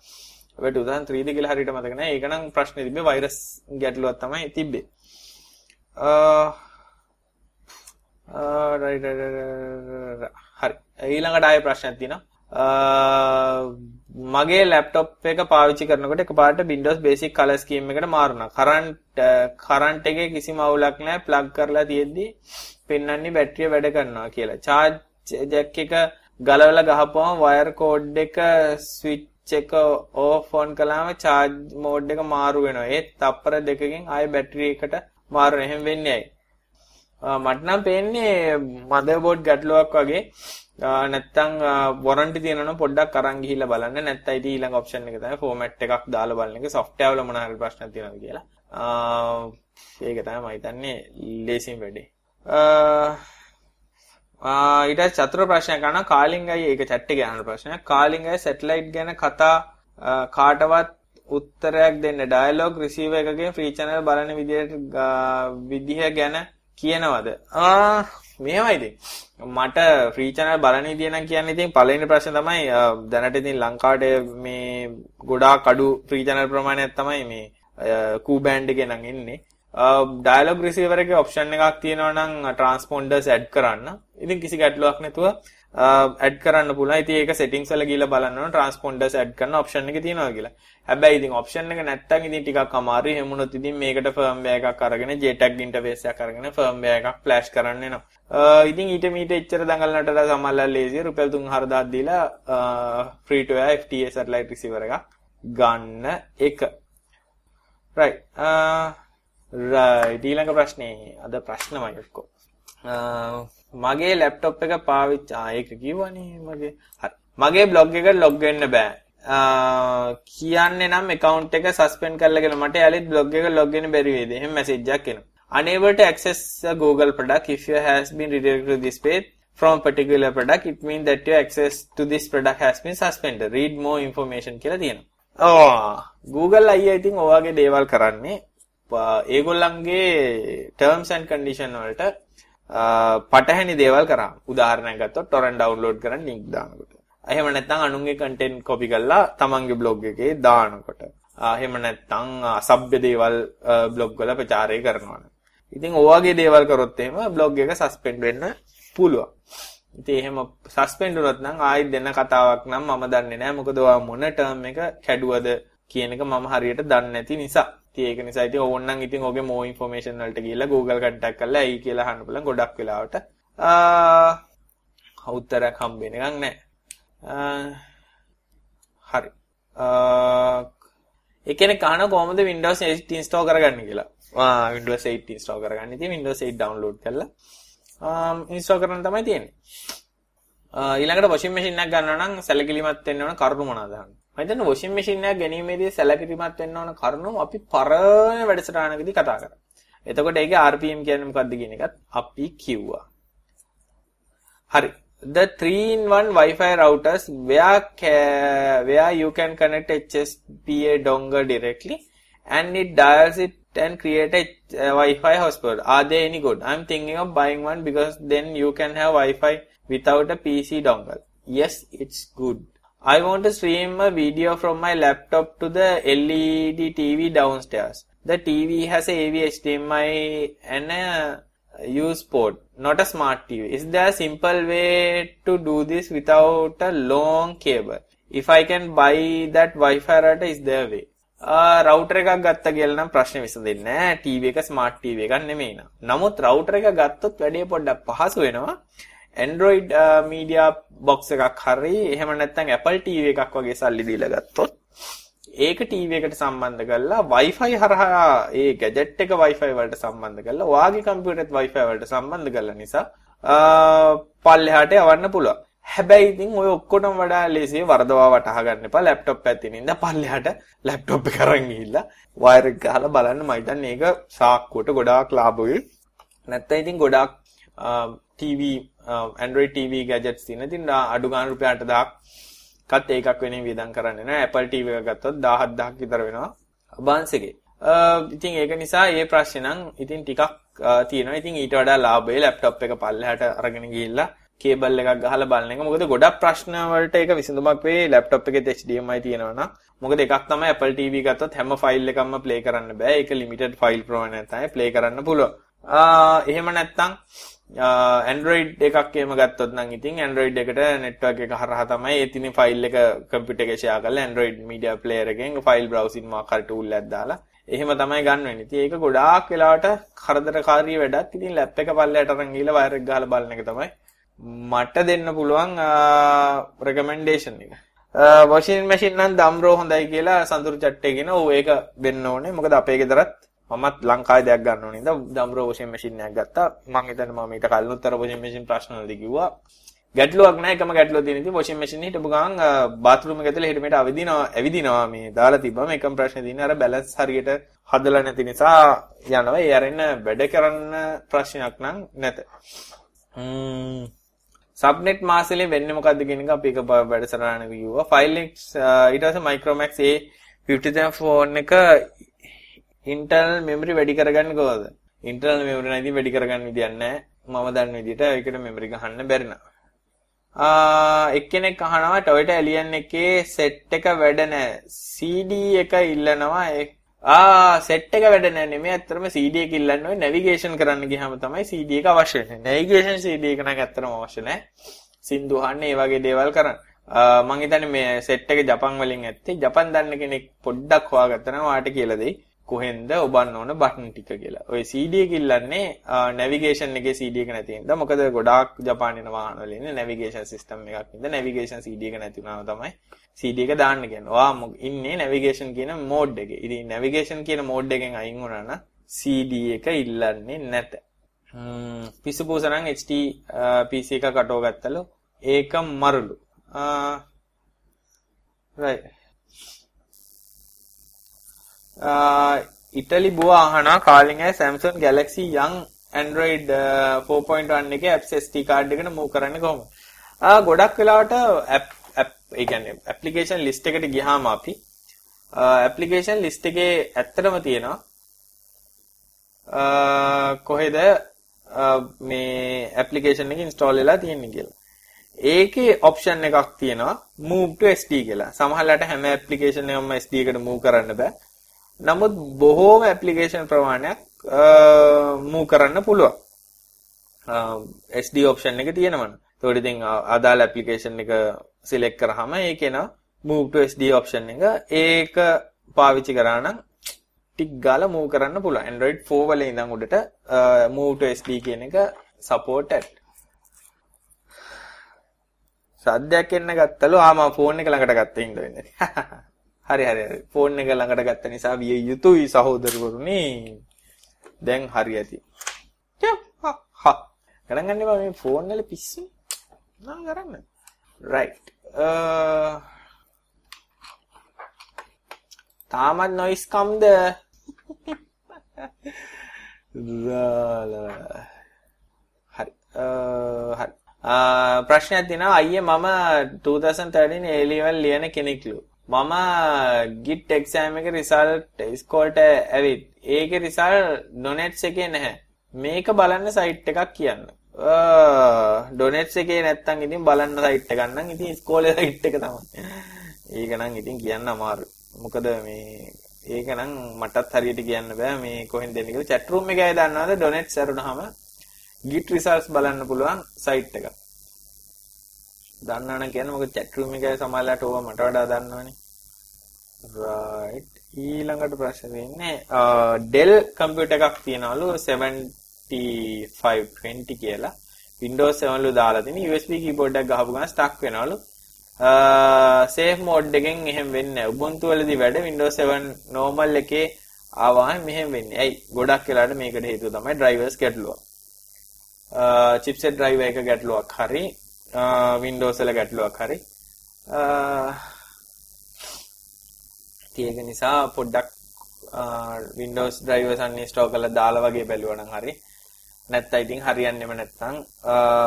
ඔබට උදාහරණ 3D කියලා හරියට මතක නැහැ. ඒක නම් ප්‍රශ්නේ තිබ්බේ වෛරස් ගැටලුවක් තමයි තිබ්බේ. අ රයිට් හරි. ඊළඟට ආයෙ ප්‍රශ්නයක් තියෙනවා. මගේ ලැප්ටොප් එක පාවිච්චි කරනකොට එකපාරට Windows Basic Color Scheme එකට මාරුණා. කරන්ට් කරන්ට් එකේ කිසිම අවුලක් නැහැ. ප්ලග් කරලා තියෙද්දි පෙන්වන්නේ බැටරිය වැඩ කරනවා කියලා. charge jack එක ගලවලා ගහපුවම wire code එක switch එක off on කළාම charge mode එක මාරු වෙනවා. ඒත් තප්පර දෙකකින් ආයෙ බැටරි එකට මාරු වෙන. එහෙම වෙන්නේ ඇයි? මට නම් පේන්නේ motherboard ගැටලුවක් වගේ නැත්තම් වොරන්ටි තියෙනවනම් පොඩ්ඩක් අරන් ගිහිල්ලා බලන්න නැත්නම් ඉතින් ඊළඟ ඔප්ෂන් එක තමයි ෆෝමැට් එකක් දාලා බලන එක software වල මොන හරි ප්‍රශ්නක් තියෙනවද කියලා. ඒක තමයි මම හිතන්නේ ලේසියෙන් වැඩේ. ඊට චතුර ප්‍රශ්නයක් ගන්න කාලිංග් අය ඒක chat එකේ අහන ප්‍රශ්නයක්. කාලිංග් අය සැටලයිට් ගැන කතා කාටවත් උත්තරයක් දෙන්න ඩයලොග් රිසීවර් එකකින් ෆ්‍රී channel බලන විදිහට විදිහ ගැන කියනවද? ආ මෙහෙමයි ඉතින්. මට ෆ්‍රී channel බලන විදිය නම් කියන්නේ ඉතින් පළවෙනි ප්‍රශ්නේ තමයි දැනට ඉතින් ලංකාවට මේ ගොඩාක් අඩු ෆ්‍රී channel ප්‍රමාණයක් තමයි මේ කූ බෑන්ඩ් එකේ නම් එන්නේ. ඩයලොග් රිසීවර් එකේ ඔප්ෂන් එකක් තියෙනවා නම් ට්‍රාන්ස්පොන්ඩර්ස් ඇඩ් කරන්න. ඉතින් කිසි ගැටලුවක් නැතුව ඇඩ් කරන්න පුළුවන්. ඉතින් ඒක settings වල ගිහලා බලන්න ඕන ට්‍රාන්ස්පොන්ඩර්ස් ඇඩ් කරන ඔප්ෂන් එක තියෙනවා කියලා. හැබැයි ඉතින් ඔප්ෂන් එක නැත්තම් ඉතින් ටිකක් අමාරුයි. එහෙම වුණොත් ඉතින් මේකට firmware එකක් අරගෙන JTAG interface එකක් අරගෙන firmware එකක් flash කරන්න වෙනවා. Uh, ඉතින් ඊට මීට එච්චර දඟලනට සමහරවල් ලේසිය. රුපියල් 3000 දීලා uh, free to air FTA satellite receiver එකක් ගන්න එක. right. Uh, right. ඊළඟ ප්‍රශ්නේ. අද ප්‍රශ්නමයි ඔක්කොම. මගේ ලැප්ටොප් එක පාවිච්චි ආ ඒක කිව්වනේ මගේ. හරි. මගේ බ්ලොග් එකට ලොග් වෙන්න බෑ. කියන්නේ නම් account එක suspend කරලාගෙන මට යාලිත් බ්ලොග් එක log වෙන්න බැරි වේද එහෙම මැසේජ් එකක් එනවා. Unable to access a google product if you has been redirected to this page from a particular product it means that your access to this product has been suspended read more information කියලා තියෙනවා. ඕ Google අයියා ඉතින් ඔයගේ දේවල් කරන්නේ uh, ඒගොල්ලන්ගේ terms and condition වලට uh, පටහැනි දේවල් කරා. උදාහරණයක් ගත්තොත් torrent download කරන් link දානකොට. එහෙම නැත්නම් අනුන්ගේ content copy කරලා තමන්ගේ blog එකේ දානකොට. එහෙම නැත්නම් අසභ්‍ය දේවල් uh, blog වල ප්‍රචාරය කරනවා. ඉතින් ඔයගේ දේවල් කරොත් එහෙම blog එක suspend වෙන්න පුළුවන්. ඉතින් එහෙම සස්පෙන්ඩ් වුණොත් නම් ආයෙත් දෙන්න කතාවක් නම් මම දන්නේ නැහැ. මොකද ඔයා මොන ටර්ම් එක කැඩුවද කියන එක මම හරියට දන්නේ නැති නිසා. ඉතින් ඒක නිසා ඉතින් ඕන්නම් ඉතින් ඔගේ මෝ ඉන්ෆර්මේෂන් වලට ගිහිල්ලා Google කන්ටැක්ට් කරලා ඇයි කියලා අහන්න පුළුවන් ගොඩක් වෙලාවට. ආ උත්තරයක් හම්බෙන්නේ එකක් නැහැ. හරි. ඒ කෙනෙක් අහන කොහොමද Windows 8 install කරගන්නේ කියලා. ආ Windows 8 install කරගන්න. ඉතින් Windows 8 download කරලා ඉන්ස්ටෝල් කරන්න තමයි තියෙන්නේ. ඊළඟට වොෂින් මැෂින් එකක් ගන්නවා නම් සැලකිලිමත් වෙන්න ඕන කරුණු මොනවාද අහන්න. මම හිතන්නේ වොෂින් මැෂින් එකක් ගැනීමේදී සැලකිලිමත් වෙන්න ඕන කරුණු අපි පරණ වැඩසටහනකදී කතා කරා. එතකොට ඒකේ RPM කියන්නේ මොකක්ද කියන එකත් අපි කිව්වා. හරි. The 3-in-1 Wi-Fi routers where where you can connect HSPA dongle directly and it dials it and create a uh, Wi-Fi hotspot. Are they any good? I'm thinking of buying one because then you can have Wi-Fi without a PC dongle. Yes, it's good. I want to stream a video from my laptop to the LED TV downstairs. The TV has a AV HDMI and a use port, not a smart TV. Is there a simple way to do this without a long cable? If I can buy that Wi-Fi router, is there a way? Router එකක් ගත්ත කියලා නම් ප්‍රශ්නේ විසඳෙන්නේ නැහැ. TV එක smart TV එකක් නෙමෙයි නා. නමුත් රවුටර් එක ගත්තොත් වැඩේ පොඩ්ඩක් පහසු වෙනවා. Android media box එකක් හරි එහෙම නැත්නම් Apple TV එකක් වගේ සල්ලි දීලා ගත්තොත් ඒක TV එකට සම්බන්ධ කරලා Wi-Fi හරහා ඒ gadget එක Wi-Fi වලට සම්බන්ධ කරලා ඔයාගේ කම්පියුටරෙත් Wi-Fi වලට සම්බන්ධ කරලා නිසා පල්ලෙහාට යවන්න පුළුවන්. හැබැයි ඉතින් ඔය ඔක්කොටම වඩා ලේසිය වරදවා වටහා ගන්න එපා ලැප්ටොප් ඇතින් ඉඳ පල්ලෙහාට ලැප්ටොප් එක අරන් ගිහිල්ලා වයර් එක ගහලා බලන්න මම හිතන්නේ ඒක සාක්කුවට ගොඩාක් ලාභ වෙයි නැත්නම් ඉතින් ගොඩාක් TV Android TV gadgets තියෙන. ඉතින් අඩු ගාණ රුපියල් 8000ක් කත් ඒකක් වෙනින් වියදම් කරන්නේ නැහැ. Apple TV එක ගත්තොත් 17000ක් විතර වෙනවා. අබාන්ස් එකේ. ඉතින් ඒක නිසා මේ ප්‍රශ්නේ නම් ඉතින් ටිකක් තියෙනවා. ඉතින් ඊට වඩා ලාභයි ලැප්ටොප් එක පල්ලෙහාට අරගෙන ගිහිල්ලා කේබල් එකක් ගහලා බලන එක. මොකද ගොඩක් ප්‍රශ්න වලට ඒක විසඳුමක් වෙයි laptop එකේ HDMI තියෙනවා නම්. මොකද එකක් තමයි Apple TV ගත්තොත් හැම ෆයිල් එකක්ම play කරන්න බෑ. ඒක limited file ප්‍රමාණයක් තමයි play කරන්න පුළුවන්. එහෙම නැත්නම් Android එකක් එහෙම ගත්තොත් නම් ඉතින් Android එකට network එක හරහා තමයි ඒ තියෙන ෆයිල් එක computer එකේ share කරලා Android media player එකෙන් file browsing මාක් හරි tool එකක් දාලා එහෙම තමයි ගන්න වෙන්නේ. ඉතින් ඒක ගොඩාක් වෙලාවට කරදරකාරී වැඩක්. ඉතින් ලැප් එක පල්ලයට අරන් ගිහලා වයර් එක ගහලා බලන එක තමයි මට දෙන්න පුළුවන් රෙකමෙන්ඩේෂන් එක. වොෂින් මැෂින් නම් දම්රෝ හොඳයි කියලා සඳුරු චට්ටේ කියන ඕ ඒක දෙන්න ඕනේ. මොකද අපේ ගෙදරත් මමත් ලංකාවේ දෙයක් ගන්න ඕනේ. ඉතින් දම්රෝ වොෂින් මැෂින් එකක් ගත්තා. මම හිතන්නේ මම ඊට කලිනුත්තර වොෂින් මැෂින් ප්‍රශ්න වලදී කිව්වා. ගැටලුවක් නැහැ එකම ගැටලුව තියෙන ඉතින් වොෂින් මැෂින් හිටපු ගමන් බාත්රූම් එක ඇතුලේ හිට මෙට අවදිනවා ඇවිදිනවා මේ දාලා තිබ්බම එකම ප්‍රශ්නේ තියෙන්නේ අර බැලන්ස් හරියට හදලා නැති නිසා යනවා ඒ අරින්න වැඩ කරන්න ප්‍රශ්නයක් නම් නැත. ම්ම් සබ්නෙට් මාසලේ වෙන්නේ මොකද්ද කියන එක අපි එක වැඩසටහනක කිව්වා. ෆයිල් එක uh, ඊට පස්සේ Micromax A53 ෆෝන් එක ඉන්ටර්නල් මෙමරි වැඩි කරගන්නේ කොහොමද? ඉන්ටර්නල් මෙමරි නැති වැඩි කරගන්න විදියක් නැහැ. මම දන්න විදිහට ඒකට මෙමරි ගහන්න බැරි නා. ආ uh, එක්කෙනෙක් අහනවා Toyota Allion එකේ සෙට් එක වැඩ නැහැ. CD එක ඉල්ලනවා ආ සෙට් එක වැඩ නැහැ නෙමෙයි ඇත්තටම CD එක ඉල්ලන්න ඕනේ නැවිගේෂන් කරන්න ගියාම තමයි CD එක අවශ්‍ය වෙන්නේ. නැවිගේෂන් CD එක නම් ඇත්තටම අවශ්‍ය නැහැ. සින්දු අහන්න ඒ වගේ දේවල් කරන්න. මම හිතන්නේ මේ සෙට් එක ජපන් වලින් ඇත්තේ. ජපන් දන්න කෙනෙක් පොඩ්ඩක් හොයාගත්තා නම් වාට කියලා දෙයි. කොහෙන්ද ඔබන්න ඕන බටන් ටික කියලා. ඔය CD එක ඉල්ලන්නේ නැවිගේෂන් එකේ CD එක නැති හින්දා. මොකද ගොඩාක් ජපානයේ වාහන වල ඉන්නේ නැවිගේෂන් සිස්ටම් එකක් හින්දා නැවිගේෂන් CD එක නැති වුණාම තමයි CD එක දාන්න කියන්නේ. ඔයා ඉන්නේ නැවිගේෂන් කියන මෝඩ් එකේ. ඉතින් නැවිගේෂන් කියන මෝඩ් එකෙන් අයින් වුණා නම් CD එක ඉල්ලන්නේ නැත. ම්ම් පිස්සු පූසනම් HT PC එක කටෝ ගත්තලු. ඒක මරුලු. right ඉටලි බුව අහනවා කාලින් ඇයි Samsung Galaxy Young Android 4.1 එකේ apps SD card එකට move කරන්නේ කොහොමද? ආ ගොඩක් වෙලාවට app app ඒ කියන්නේ application list එකට ගියාම අපි application list එකේ ඇත්තටම තියෙනවා කොහෙද මේ application එක install වෙලා තියෙන්නේ කියලා. ඒකේ option එකක් තියෙනවා move to SD කියලා. සමහරවිට හැම application එකක්ම SD එකට move කරන්න බෑ. නමුත් බොහෝම application ප්‍රමාණයක් move කරන්න පුළුවන්. SD option එක තියෙනවනේ. ඒකට ඉතින් අදාළ application එක select කරාම ඒකේ න move to SD option එක ඒක පාවිච්චි කරා නම් ටික් ගාලා move කරන්න පුළුවන්. Android 4 වල ඉඳන් උඩට move to SD කියන එක supported. සද්දයක් එන්න ගත්තලු ආ මම ෆෝන් එක ළඟට ගත්ත හින්දා වෙන්නේ. හරි හරි හරි. ෆෝන් එක ළඟට ගත්ත නිසා විය යුතුයි සහෝදරවරුනි. දැන් හරි ඇති. හා ගණන් ගන්න මේ ෆෝන් වල පිස්සු. නා කරන්න. right. තාමත් නොයිස් කම්ද? හරි. හරි. ප්‍රශ්නයක් තියෙනවා අයියේ මම 2013 A level ලියන කෙනෙක්ලු. මම git exam එකේ result ස්කෝල්ට ඇවිත් ඒකේ result donates එකේ නැහැ. මේක බලන්න site එකක් කියන්න. Donates එකේ නැත්තම් ඉතින් බලන්න site එකක් නම් ඉතින් ඉස්කෝලේ site එක තමයි. ඒක නම් ඉතින් කියන්න අමාරුයි. මොකද මේ ඒක නම් මටත් හරියට කියන්න බෑ මේ කොහෙන්ද එන්නේ කියලා chat room එකේ දන්නවද donates ඇරුණාම git results බලන්න පුළුවන් site එක. දන්නවනම් කියන්නේ මොකද chat room එකේ සමහරලාට ඕවා මට වඩා දන්නවනේ. right ඊළඟට ප්‍රශ්න වෙන්නේ Dell computer එකක් තියනවලු 7520 කියලා Windows 7 ලු දාලා තියෙන USB keyboard එකක් ගහපු ගමන් stuck වෙනවලු. safe mode එකෙන් එහෙම වෙන්නේ නැහැ. Ubuntu වලදී වැඩ Windows 7 normal එකේ ආවම මෙහෙම වෙන්නේ. ඇයි? ගොඩක් වෙලාට මේකට හේතුව තමයි drivers ගැටලුවක්. chipset driver එක ගැටලුවක් හරි Windows වල ගැටලුවක් හරි ඒක නිසා පොඩ්ඩක් Windows drivers uninstall කරලා දාලා වගේ බැලුවා නම් හරි නැත්නම් ඉතින් හරියන්නේම නැත්නම්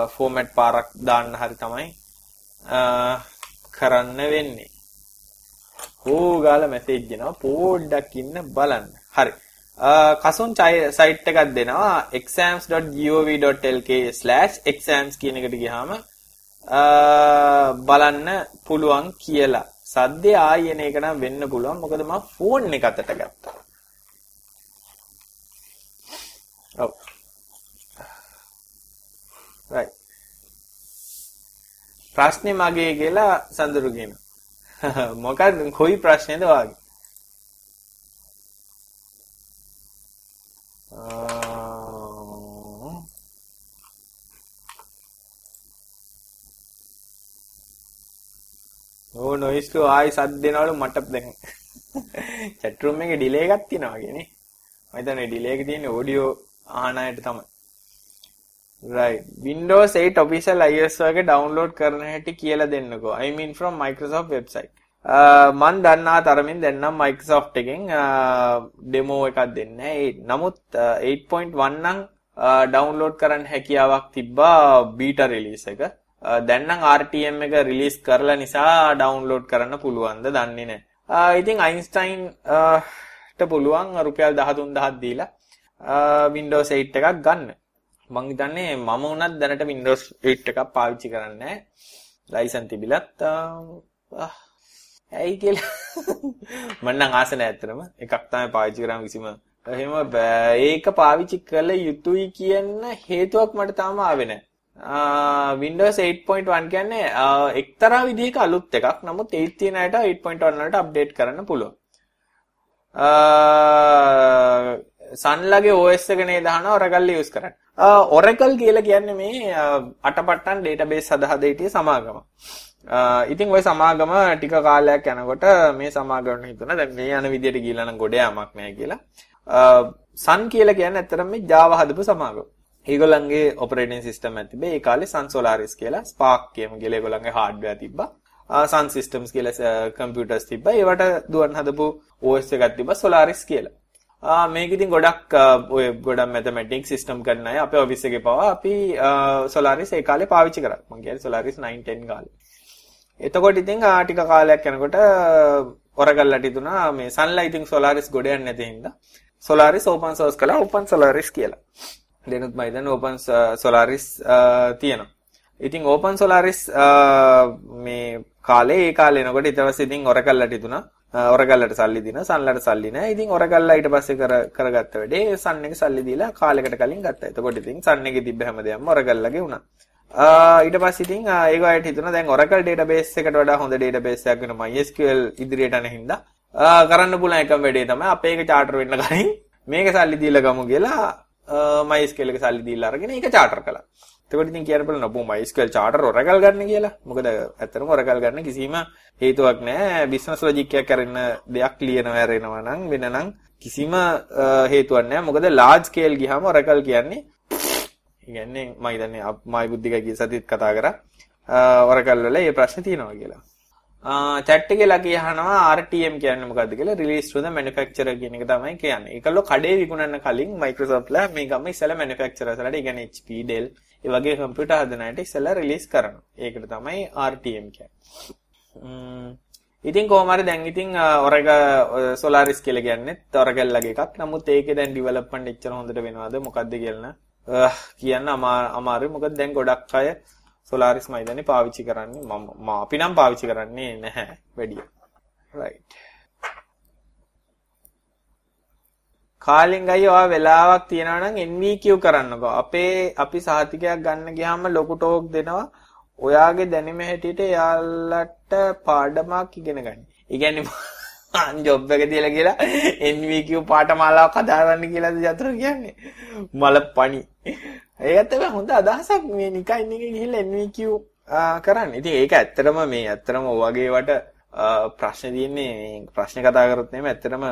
format පාරක් දාන්න හරි තමයි කරන්න වෙන්නේ. ඕ ගාලා මැසේජ් එනවා පොඩ්ඩක් ඉන්න බලන්න. හරි. කසුන් සයිට් එකක් දෙනවා exams.gov.lk/exams කියන එකට ගියාම බලන්න පුළුවන් කියලා. සද්දේ ආයෙ එන එක නම් වෙන්න පුළුවන්. මොකද මම ෆෝන් එක අතට ගත්තා. ඔව්. Right. ප්‍රශ්නේ මගේ කියලා සඳරු කියන. මොකක්ද කොයි ප්‍රශ්නේද වාගේ? ඕ නොයිස් ටු ආයි සද්ද දෙනවලු මට දැන් chat room එකේ delay එකක් තියෙනවා වගේ නේ මම හිතන්නේ delay එක තියෙන්නේ audio අහන අයට තමයි right windows 8 official ios වගේ download කරන හැටි කියලා දෙන්නකෝ i mean from microsoft website uh, මන් දන්නා තරමින් දැන්නම් Microsoft එකෙන් uh, ඩෙමෝ එකක් දෙන්නේ නමුත් uh, 8.1 නම් ඩවුන්ලෝඩ් කරන්න හැකියාවක් තිබ්බා බීටා රිලීස් එක. දැන් නම් RTM එක රිලීස් කරලා නිසා ඩවුන්ලෝඩ් කරන්න පුළුවන්ද දන්නේ නැහැ. ඉතින් අයින්ස්ටයින් ට පුළුවන් රුපියල් 13000ක් දීලා Windows 8 එකක් ගන්න. මං හිතන්නේ මම උනත් දැනට Windows 8 එකක් පාවිච්චි කරන්නේ නැහැ. ලයිසන් තිබිලත් ඇයි කියලා මම නම් ආස නැහැ ඇත්තටම එකක් තමයි පාවිච්චි කරාම කිසිම එහෙම ඒක පාවිච්චි කළ යුතුයි කියන හේතුවක් මට තාම ආවේ නැහැ. Windows 8.1 කියන්නේ එක්තරා විදිහක අලුත් එකක්. නමුත් 8 තියෙන අයට 8.1 වලට අප්ඩේට් කරන්න පුළුවන්. සන්ලගේ OS එක නේ දානවා Oracle use කරන්න. Oracle කියලා කියන්නේ මේ අටපට්ටන් database සඳහා දෙටිය සමාගම. ඉතින් ওই සමාගම ටික කාලයක් යනකොට මේ සමාගම හිතුණා දැන් මේ යන විදියට ගිහලා නම් ගොඩ යamak නෑ කියලා. සන් කියලා කියන්නේ ඇත්තටම මේ Java හදපු සමාගම. ඒගොල්ලන්ගේ ඔපරේටින් සිස්ටම් එකක් තිබේ. ඒ කාලේ Sun Solaris කියලා Spark කියම කියලා ඒගොල්ලන්ගේ hardware තිබ්බා. Sun Systems කියලා computers තිබ්බා. ඒවට දුවන් හදපු OS එකක් තිබ්බා Solaris කියලා. මේක ඉතින් ගොඩක් ඔය ගොඩක් මැතමැටික්ස් සිස්ටම් කරන අය අපේ ඔෆිස් එකේ පවා අපි සෝලාරිස් ඒ කාලේ පාවිච්චි කරා. මම කියන්නේ සෝලාරිස් 9 10 කාලේ. එතකොට ඉතින් ටික කාලයක් යනකොට ඔරගල්ලට ඉදුණා මේ සන්ලයිටින් සෝලාරිස් ගොඩ යන්නේ නැති හින්දා සෝලාරිස් ඕපන් සෝස් කළා ඕපන් සෝලාරිස් කියලා. දෙනුත් මම දැන් ඕපන් සෝලාරිස් තියෙනවා. ඉතින් ඕපන් සෝලාරිස් මේ කාලේ ඒ කාලේ එනකොට ඊට පස්සේ ඉතින් ඔරගල්ලට ඉදුණා. ඔරගල්ලට සල්ලි දින සන්ලට සල්ලි නෑ. ඉතින් ඔරගල්ලා ඊට පස්සේ කර කරගත්ත වැඩේ සන් එක සල්ලි දීලා කාලයකට කලින් ගත්තා. එතකොට ඉතින් සන් එකේ තිබ්බ හැමදේම ඔරගල්ලාගේ වුණා. ඊට පස්සේ ඉතින් ඒක අයට හිතුණා දැන් Oracle database එකට වඩා හොඳ database එකක් වෙන MySQL ඉදිරියට යන හින්දා කරන්න පුළුවන් එකම වැඩේ තමයි අපේ එක charter වෙන්න කලින් මේක සල්ලි දීලා ගමු කියලා MySQL එක සල්ලි දීලා අරගෙන ඒක charter කළා. එතකොට ඉතින් කියන්න බලන්න අපෝ MySQL charter Oracle ගන්න කියලා. මොකද ඇත්තටම Oracle ගන්න කිසිම හේතුවක් නැහැ. business logic එකක් කරන දෙයක් ලියනවා ඇරෙනවා නම් වෙන නම් කිසිම හේතුවක් නැහැ. මොකද large scale ගියාම Oracle කියන්නේ කියන්නේ මම හිතන්නේ මායි බුද්ධිකයි කිය සතිත් කතා කරා Oracle වල මේ ප්‍රශ්නේ තියෙනවා කියලා. chat එකේ ලකී අහනවා RTM කියන්නේ මොකද්ද කියලා release to the manufacturer කියන එක තමයි කියන්නේ. ඒකල්ලෝ කඩේ විකුණන්න කලින් Microsoft ලා මේ ගම ඉස්සෙල්ලා manufacturers වලට, ඒ කියන්නේ HP, Dell, ඒ වගේ කම්පියුටර් හදන අයට ඉස්සෙල්ලා release කරනවා. ඒකට තමයි RTM කියන්නේ. ඉතින් කොහොම හරි දැන් ඉතින් Oracle Solaris කියලා කියන්නේ Oracle ලගේ එකක්. නමුත් ඒකේ දැන් development එච්චර හොඳට වෙනවද මොකද්ද කියලා කියන්න අමාරුයි මොකද දැන් ගොඩක් අය සෝලාරිස් මයිදනේ පාවිච්චි කරන්නේ මම අපි නම් පාවිච්චි කරන්නේ නැහැ වැඩිය. right. කාලෙන් ගයි ඔයා වෙලාවක් තියනවා නම් NVQ කරන්නකෝ. අපේ අපි සහතිකයක් ගන්න ගියාම ලොකු ටෝක් දෙනවා. ඔයාගේ දැනුම හැටියට එයාලට පාඩමක් ඉගෙන ගන්න. ඒ කියන්නේ ජොබ් එක තියලා කියලා NVQ පාඨමාලාවක් හදාගන්න කියලාද යතුරු කියන්නේ. මල පණි. ඒකත් තමයි හොඳ අදහසක් මේ නිකන් එකේ ගිහිල්ලා NVQ කරන්න. ඉතින් ඒක ඇත්තටම මේ ඇත්තටම ඔයගේ වට ප්‍රශ්න තියෙන්නේ ප්‍රශ්න කතා කරොත් නෙමෙයි ඇත්තටම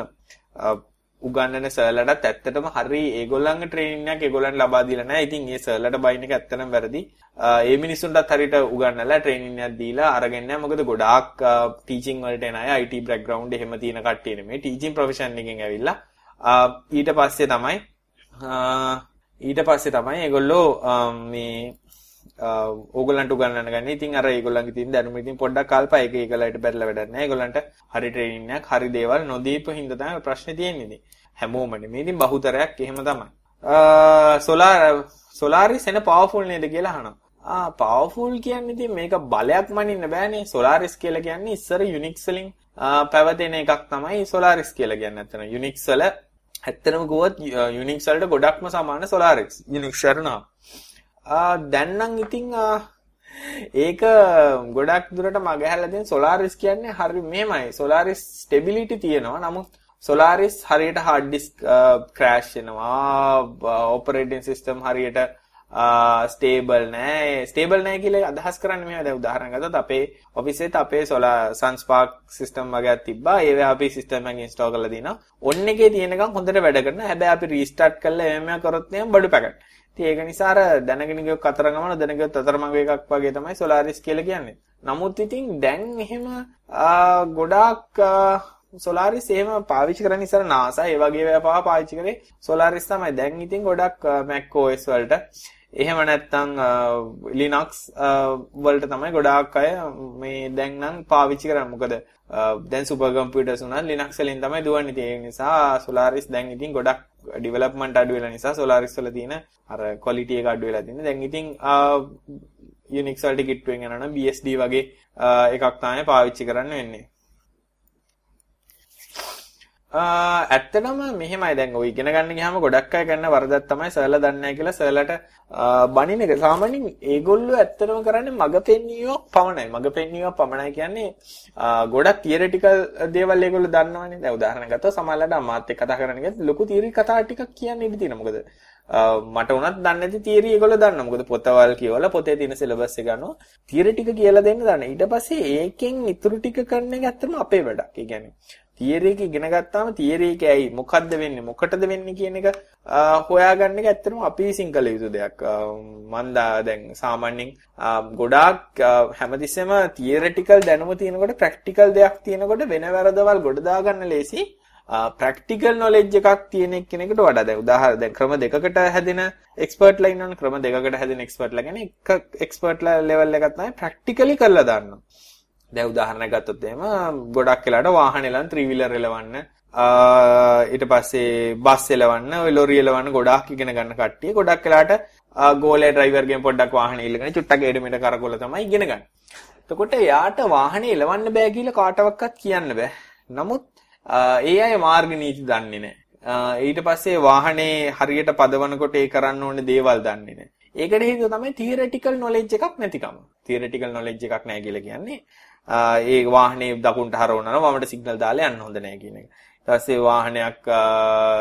උගන්නන සර්ලටත් ඇත්තටම හරි ඒගොල්ලන්ගේ ට්‍රේනින් එකක් ඒගොල්ලන්ට ලබා දීලා නැහැ. ඉතින් ඒ සර්ලට බයින් එක ඇත්තටම වැරදි. ඒ මිනිස්සුන්ටත් හරියට උගන්නලා ට්‍රේනින් එකක් දීලා අරගෙන නැහැ. මොකද ගොඩාක් ටීචින් වලට එන අය IT බෑග්ග්‍රවුන්ඩ් එහෙම තියෙන කට්ටිය නෙමෙයි. ටීචින් ප්‍රොෆෙෂන් එකෙන් ඇවිල්ලා ඊට පස්සේ තමයි ඊට පස්සේ තමයි ඒගොල්ලෝ මේ ඕගොල්ලන්ට උගන්වන්න ගන්න. ඉතින් අර ඒගොල්ලන්ගේ තියෙන දැනුම ඉතින් පොඩ්ඩක් කල්පා ඒක ඒගොල්ලන්ට බැරිලා වැඩක් නැහැ. ඒගොල්ලන්ට හරි ට්‍රේනින් එකක් හරි දේවල් නොදීපු හින්දා තමයි ප්‍රශ්නේ තියෙන්නේ. හැමෝම නෙමෙයි. ඉතින් බහුතරයක් එහෙම තමයි. සෝලාර් සෝලාරිස් එන පවර්ෆුල් නේද කියලා අහනවා. ආ පවර්ෆුල් කියන්නේ ඉතින් මේක බලයක් මනින්න බෑනේ. සෝලාරිස් කියලා කියන්නේ ඉස්සර යුනික්ස් වලින් පැවතෙන එකක් තමයි සෝලාරිස් කියලා කියන්නේ. අතන යුනික්ස් වල ඇත්තටම ගුවොත් යුනික්ස් වලට ගොඩක්ම සමාන සෝලාරිස්. යුනික්ස් කරනවා. දැන් නම් ඉතින් ඒක ගොඩක් දුරට මගහැරලා තියෙන සෝලාරිස් කියන්නේ හරි මෙහෙමයි. සෝලාරිස් ස්ටෙබිලිටි තියෙනවා. නමුත් සෝලාරිස් හරියට හાર્ඩ් ඩිස්ක් ක්‍රෑෂ් වෙනවා. ඔපරේටින් සිස්ටම් හරියට uh, ස්ටේබල් නෑ. ස්ටේබල් නෑ කියලා අදහස් කරන්නේ මෙහෙම දැන් උදාහරණ ගත්තොත් අපේ ඔෆිස් එකේ අපේ සෝලා සන්ස්පාර්ක් සිස්ටම් වගේක් තිබ්බා. ඒව අපි සිස්ටම් එකෙන් ඉන්ස්ටෝල් කරලා දිනවා. ඔන්න එකේ තියෙනකම් හොඳට වැඩ කරනවා හැබැයි අපි රීස්ටාර්ට් කරලා එමෙ කරොත් එහෙනම් බඩු පැකට්. ඉතින් ඒක නිසා අර දැනගෙන ගියොත් අතර ගමන දැනගෙන ගියොත් අතරමඟ එකක් වගේ තමයි සෝලාරිස් කියලා කියන්නේ. නමුත් ඉතින් දැන් එහෙම uh, ගොඩාක් uh, සෝලාරිස් එහෙම පාවිච්චි කරන ඉස්සර NASA ඒ වගේ ඒවා පාවිච්චි කරේ සෝලාරිස් තමයි. දැන් ඉතින් ගොඩක් Mac OS වලට එහෙම නැත්නම් Linux වලට තමයි ගොඩාක් අය මේ දැන් නම් පාවිච්චි කරන්නේ. මොකද දැන් සුපර් කම්පියුටර්ස් උනා Linux වලින් තමයි දුවන්නේ. ඒ නිසා Solaris දැන් ඉතින් ගොඩක් ඩිවලොප්මන්ට් අඩු වෙලා නිසා Solaris වල තියෙන අර ක්වොලිටි එක අඩු වෙලා තියෙනවා. දැන් ඉතින් Unix වලට කිට්ටුවෙන් යනවා නම් BSD වගේ එකක් තමයි පාවිච්චි කරන්න වෙන්නේ. ඇත්තටම මෙහෙමයි දැන් ඔය ඉගෙන ගන්න ගියාම ගොඩක් අය කරන වරදක් තමයි සර්ලා දන්නේ නැහැ කියලා සර්ලට බණින එක. සාමාන්‍යයෙන් ඒගොල්ලෝ ඇත්තටම කරන්නේ මග පෙන්වීමක් පමණයි. මග පෙන්වීමක් පමණයි කියන්නේ ගොඩක් තියරිටිකල් දේවල් ඒගොල්ලෝ දන්නවනේ. දැන් උදාහරණ ගත්තොත් සමහරවිට අමාත් එක්ක කතා කරන එකත් ලොකු තියරි කතා ටිකක් කියන්න ඉඩ තියෙනවා. මොකද මට උනත් දන්නේ නැති තියරි ඒගොල්ලෝ දන්නවා. මොකද පොතවල් කියවලා පොතේ තියෙන සිලබස් එක ගන්නවා. තියරි ටික කියලා දෙන්න දන්න. ඊට පස්සේ ඒකෙන් ඉතුරු ටික කරන එක ඇත්තම අපේ වැඩක්. ඒ කියන්නේ තියරි එක ඉගෙන ගත්තාම තියරි එක ඇයි මොකද්ද වෙන්නේ මොකටද වෙන්නේ කියන එක හොයාගන්න එක ඇත්තටම අපි විසින් කළ යුතු දෙයක්. මම දැන් සාමාන්‍යයෙන් ගොඩාක් හැමතිස්සෙම තියරිටිකල් දැනුම තියෙනකොට ප්‍රැක්ටිකල් දෙයක් තියෙනකොට වෙන වැරදවල් ගොඩ දාගන්න ලේසි. ප්‍රැක්ටිකල් නොලෙජ් එකක් තියෙන කෙනෙකුට වඩා දැන් උදාහරණ දැන් ක්‍රම දෙකකට හැදෙන එක්ස්පර්ට්ලා ඉන්නවනේ ක්‍රම දෙකකට හැදෙන එක්ස්පර්ට්ලා කියන්නේ එක එක්ස්පර්ට්ලා ලෙවල් එකක් තමයි ප්‍රැක්ටිකලි කරලා දාන්නවා. දැන් උදාහරණයක් ගත්තොත් එහෙම ගොඩක් වෙලාට වාහන එලවන්න ත්‍රී වීලර් එලවන්න ඊට පස්සේ බස් එලවන්න ඔය ලොරි එලවන්න ගොඩාක් ඉගෙන ගන්න කට්ටිය ගොඩක් වෙලාට ගෝලේ ඩ්‍රයිවර්ගෙන් පොඩ්ඩක් වාහනේ ඉල්ලගෙන චුට්ටක් එඩමෙට කරකොල තමයි ඉගෙන ගන්න. එතකොට එයාට වාහනේ එලවන්න බෑ කියලා කාටවත් කියන්න බෑ. නමුත් ඒ අය මාර්ග නීති දන්නේ නැහැ. ඊට පස්සේ වාහනේ හරියට පදවනකොට ඒ කරන්න ඕනේ දේවල් දන්නේ නැහැ. ඒකට හේතුව තමයි තියරටිකල් නොලෙජ් එකක් නැතිකම. තියරටිකල් නොලෙජ් එකක් නැහැ කියලා කියන්නේ ඒ වාහනේ දකුණට හරවනවා වමට සිග්නල් දාලා යන්න හොඳ නැහැ කියන එක. ඊට පස්සේ වාහනයක්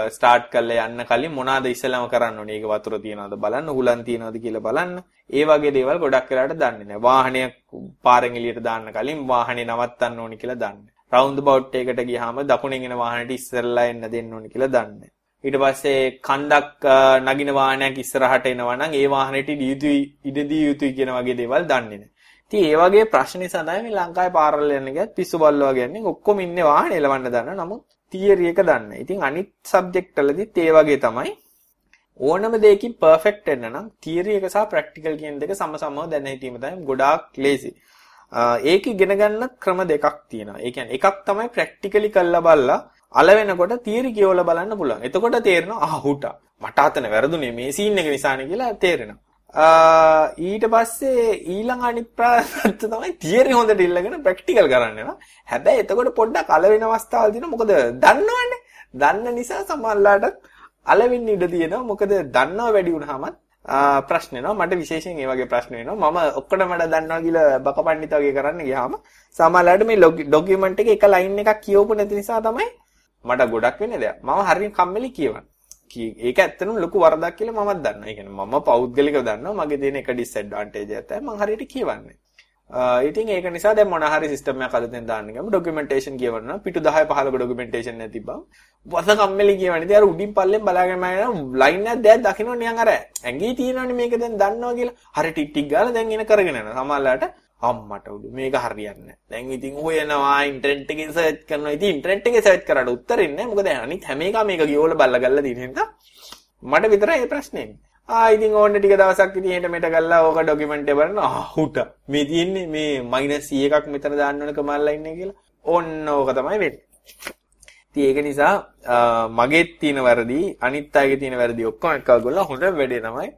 ස්ටාර්ට් කරලා යන්න කලින් මොනවාද ඉස්සෙල්ලාම කරන්න ඕනේ? ඒක වතුර තියනවද බලන්න, හුලන් තියනවද කියලා බලන්න. ඒ වගේ දේවල් ගොඩක් වෙලාට දන්නේ නැහැ. වාහනයක් පාරෙන් එළියට දාන්න කලින් වාහනේ නවත්තන්න ඕනේ කියලා දන්නේ. රවුන්ඩ් බවුට් එකකට ගියාම දකුණෙන් එන වාහනේට ඉස්සරලා එන්න දෙන්න ඕනේ කියලා දන්නේ. ඊට පස්සේ කණ්ඩක් නගින වාහනයක් ඉස්සරහට එනවා නම් ඒ වාහනේට ඉදියුතුයි ඉදදී යුතුයි කියන වගේ දේවල් දන්නේ නැහැ. ඉතින් ඒ වගේ ප්‍රශ්න නිසා තමයි මේ ලංකාවේ පාරවල් යන ගියත් පිස්සු බල්ලෝ වගේ යන්නේ ඔක්කොම ඉන්නේ වාහන එලවන්න දන්න නමුත් තියරි එක දන්නේ. ඉතින් අනිත් සබ්ජෙක්ට් වලදීත් ඒ වගේ තමයි ඕනම දෙයකින් පර්ෆෙක්ට් වෙන්න නම් තියරි එක සහ ප්‍රැක්ටිකල් කියන දෙක සමසමව දැන හිටීම තමයි ගොඩාක් ලේසි. ඒක ඉගෙන ගන්න ක්‍රම දෙකක් තියෙනවා. ඒ කියන්නේ එකක් තමයි ප්‍රැක්ටිකලි කරලා බලලා අල වෙනකොට තියරි කියවලා බලන්න පුළුවන්. එතකොට තේරෙනවා ආ හුටා මට අතන වැරදුනේ මේ සීන් එක නිසානේ කියලා තේරෙනවා. ඊට පස්සේ ඊළඟ අනිත් ප්‍රාසත් තමයි තියරි හොඳට ඉල්ලගෙන ප්‍රැක්ටිකල් කරන්න වෙනවා. හැබැයි එතකොට පොඩ්ඩක් අල වෙන අවස්ථාවල් තියෙනවා. මොකද දන්නවනේ. දන්න නිසා සමහරලාට අල වෙන්න ඉඩ තියෙනවා. මොකද දන්නව වැඩි වුණාමත් ප්‍රශ්න එනවා මට විශේෂයෙන් ඒ වගේ ප්‍රශ්න එනවා මම ඔක්කොම මට දන්නවා කියලා බකපණ්ඩිත වගේ කරන්න ගියාම සමහරවිට මේ ඩොකියුමන්ට් එකේ එක ලයින් එකක් කියවපු නැති නිසා තමයි මට ගොඩක් වෙන්නේ දෙයක් මම හරිය කම්මැලි කියවන ඒක ඇත්තටම ලොකු වරදක් කියලා මමත් දන්නවා. ඒ කියන්නේ මම පෞද්ගලිකව දන්නවා මගේ තියෙන එක ඩිස්ඇඩ්වාන්ටේජ් එක තමයි මම හරියට කියවන්නේ. ඉතින් ඒක නිසා දැන් මොන හරි සිස්ටම් එකක් අදෙන් දාන්න ගම ඩොකියුමන්ටේෂන් කියවනවා පිටු 10 15ක ඩොකියුමන්ටේෂන් නැති බව. වස කම්මැලි කියවනේ ඉතින් අර උඩින් පල්ලෙන් බලාගෙන මම ලයින් එකක් දැන් දකින්න නිකන් අර ඇඟේ තියෙනවනේ මේක දැන් දන්නවා කියලා. හරි ටික් ටික් ගාලා දැන් එන කරගෙන යනවා. සමහරලාට අම්මට උඩු. මේක හරියන්නේ දැන් ඉතින් හොයනවා ඉන්ටර්නෙට් එකේ සර්ච් කරනවා. ඉතින් ඉන්ටර්නෙට් එකේ සර්ච් කරාට උත්තරේ නැහැ. මොකද අනිත් හැම එකම මේක ගියවල බල්ලා ගල්ලා තියෙන හින්දා මට විතරයි මේ ප්‍රශ්නේ ආ ඉතින් ඕන්න ටික දවසක් ඉතින් එහෙට මෙට ගල්ලා ඕක ඩොකියුමන්ට් එක බලන ආහුට මේ තියෙන්නේ මේ මයිනස් 100 එකක් මෙතන දාන්න ඕන කමල්ලා ඉන්නේ කියලා. ඕන්න ඕක තමයි වෙන්නේ. ඉතින් ඒක නිසා මගේත් තියෙන වැරදි අනිත් අයගේ තියෙන වැරදි ඔක්කොම එකව ගොල්ලෝ හොඳ වැඩේ තමයි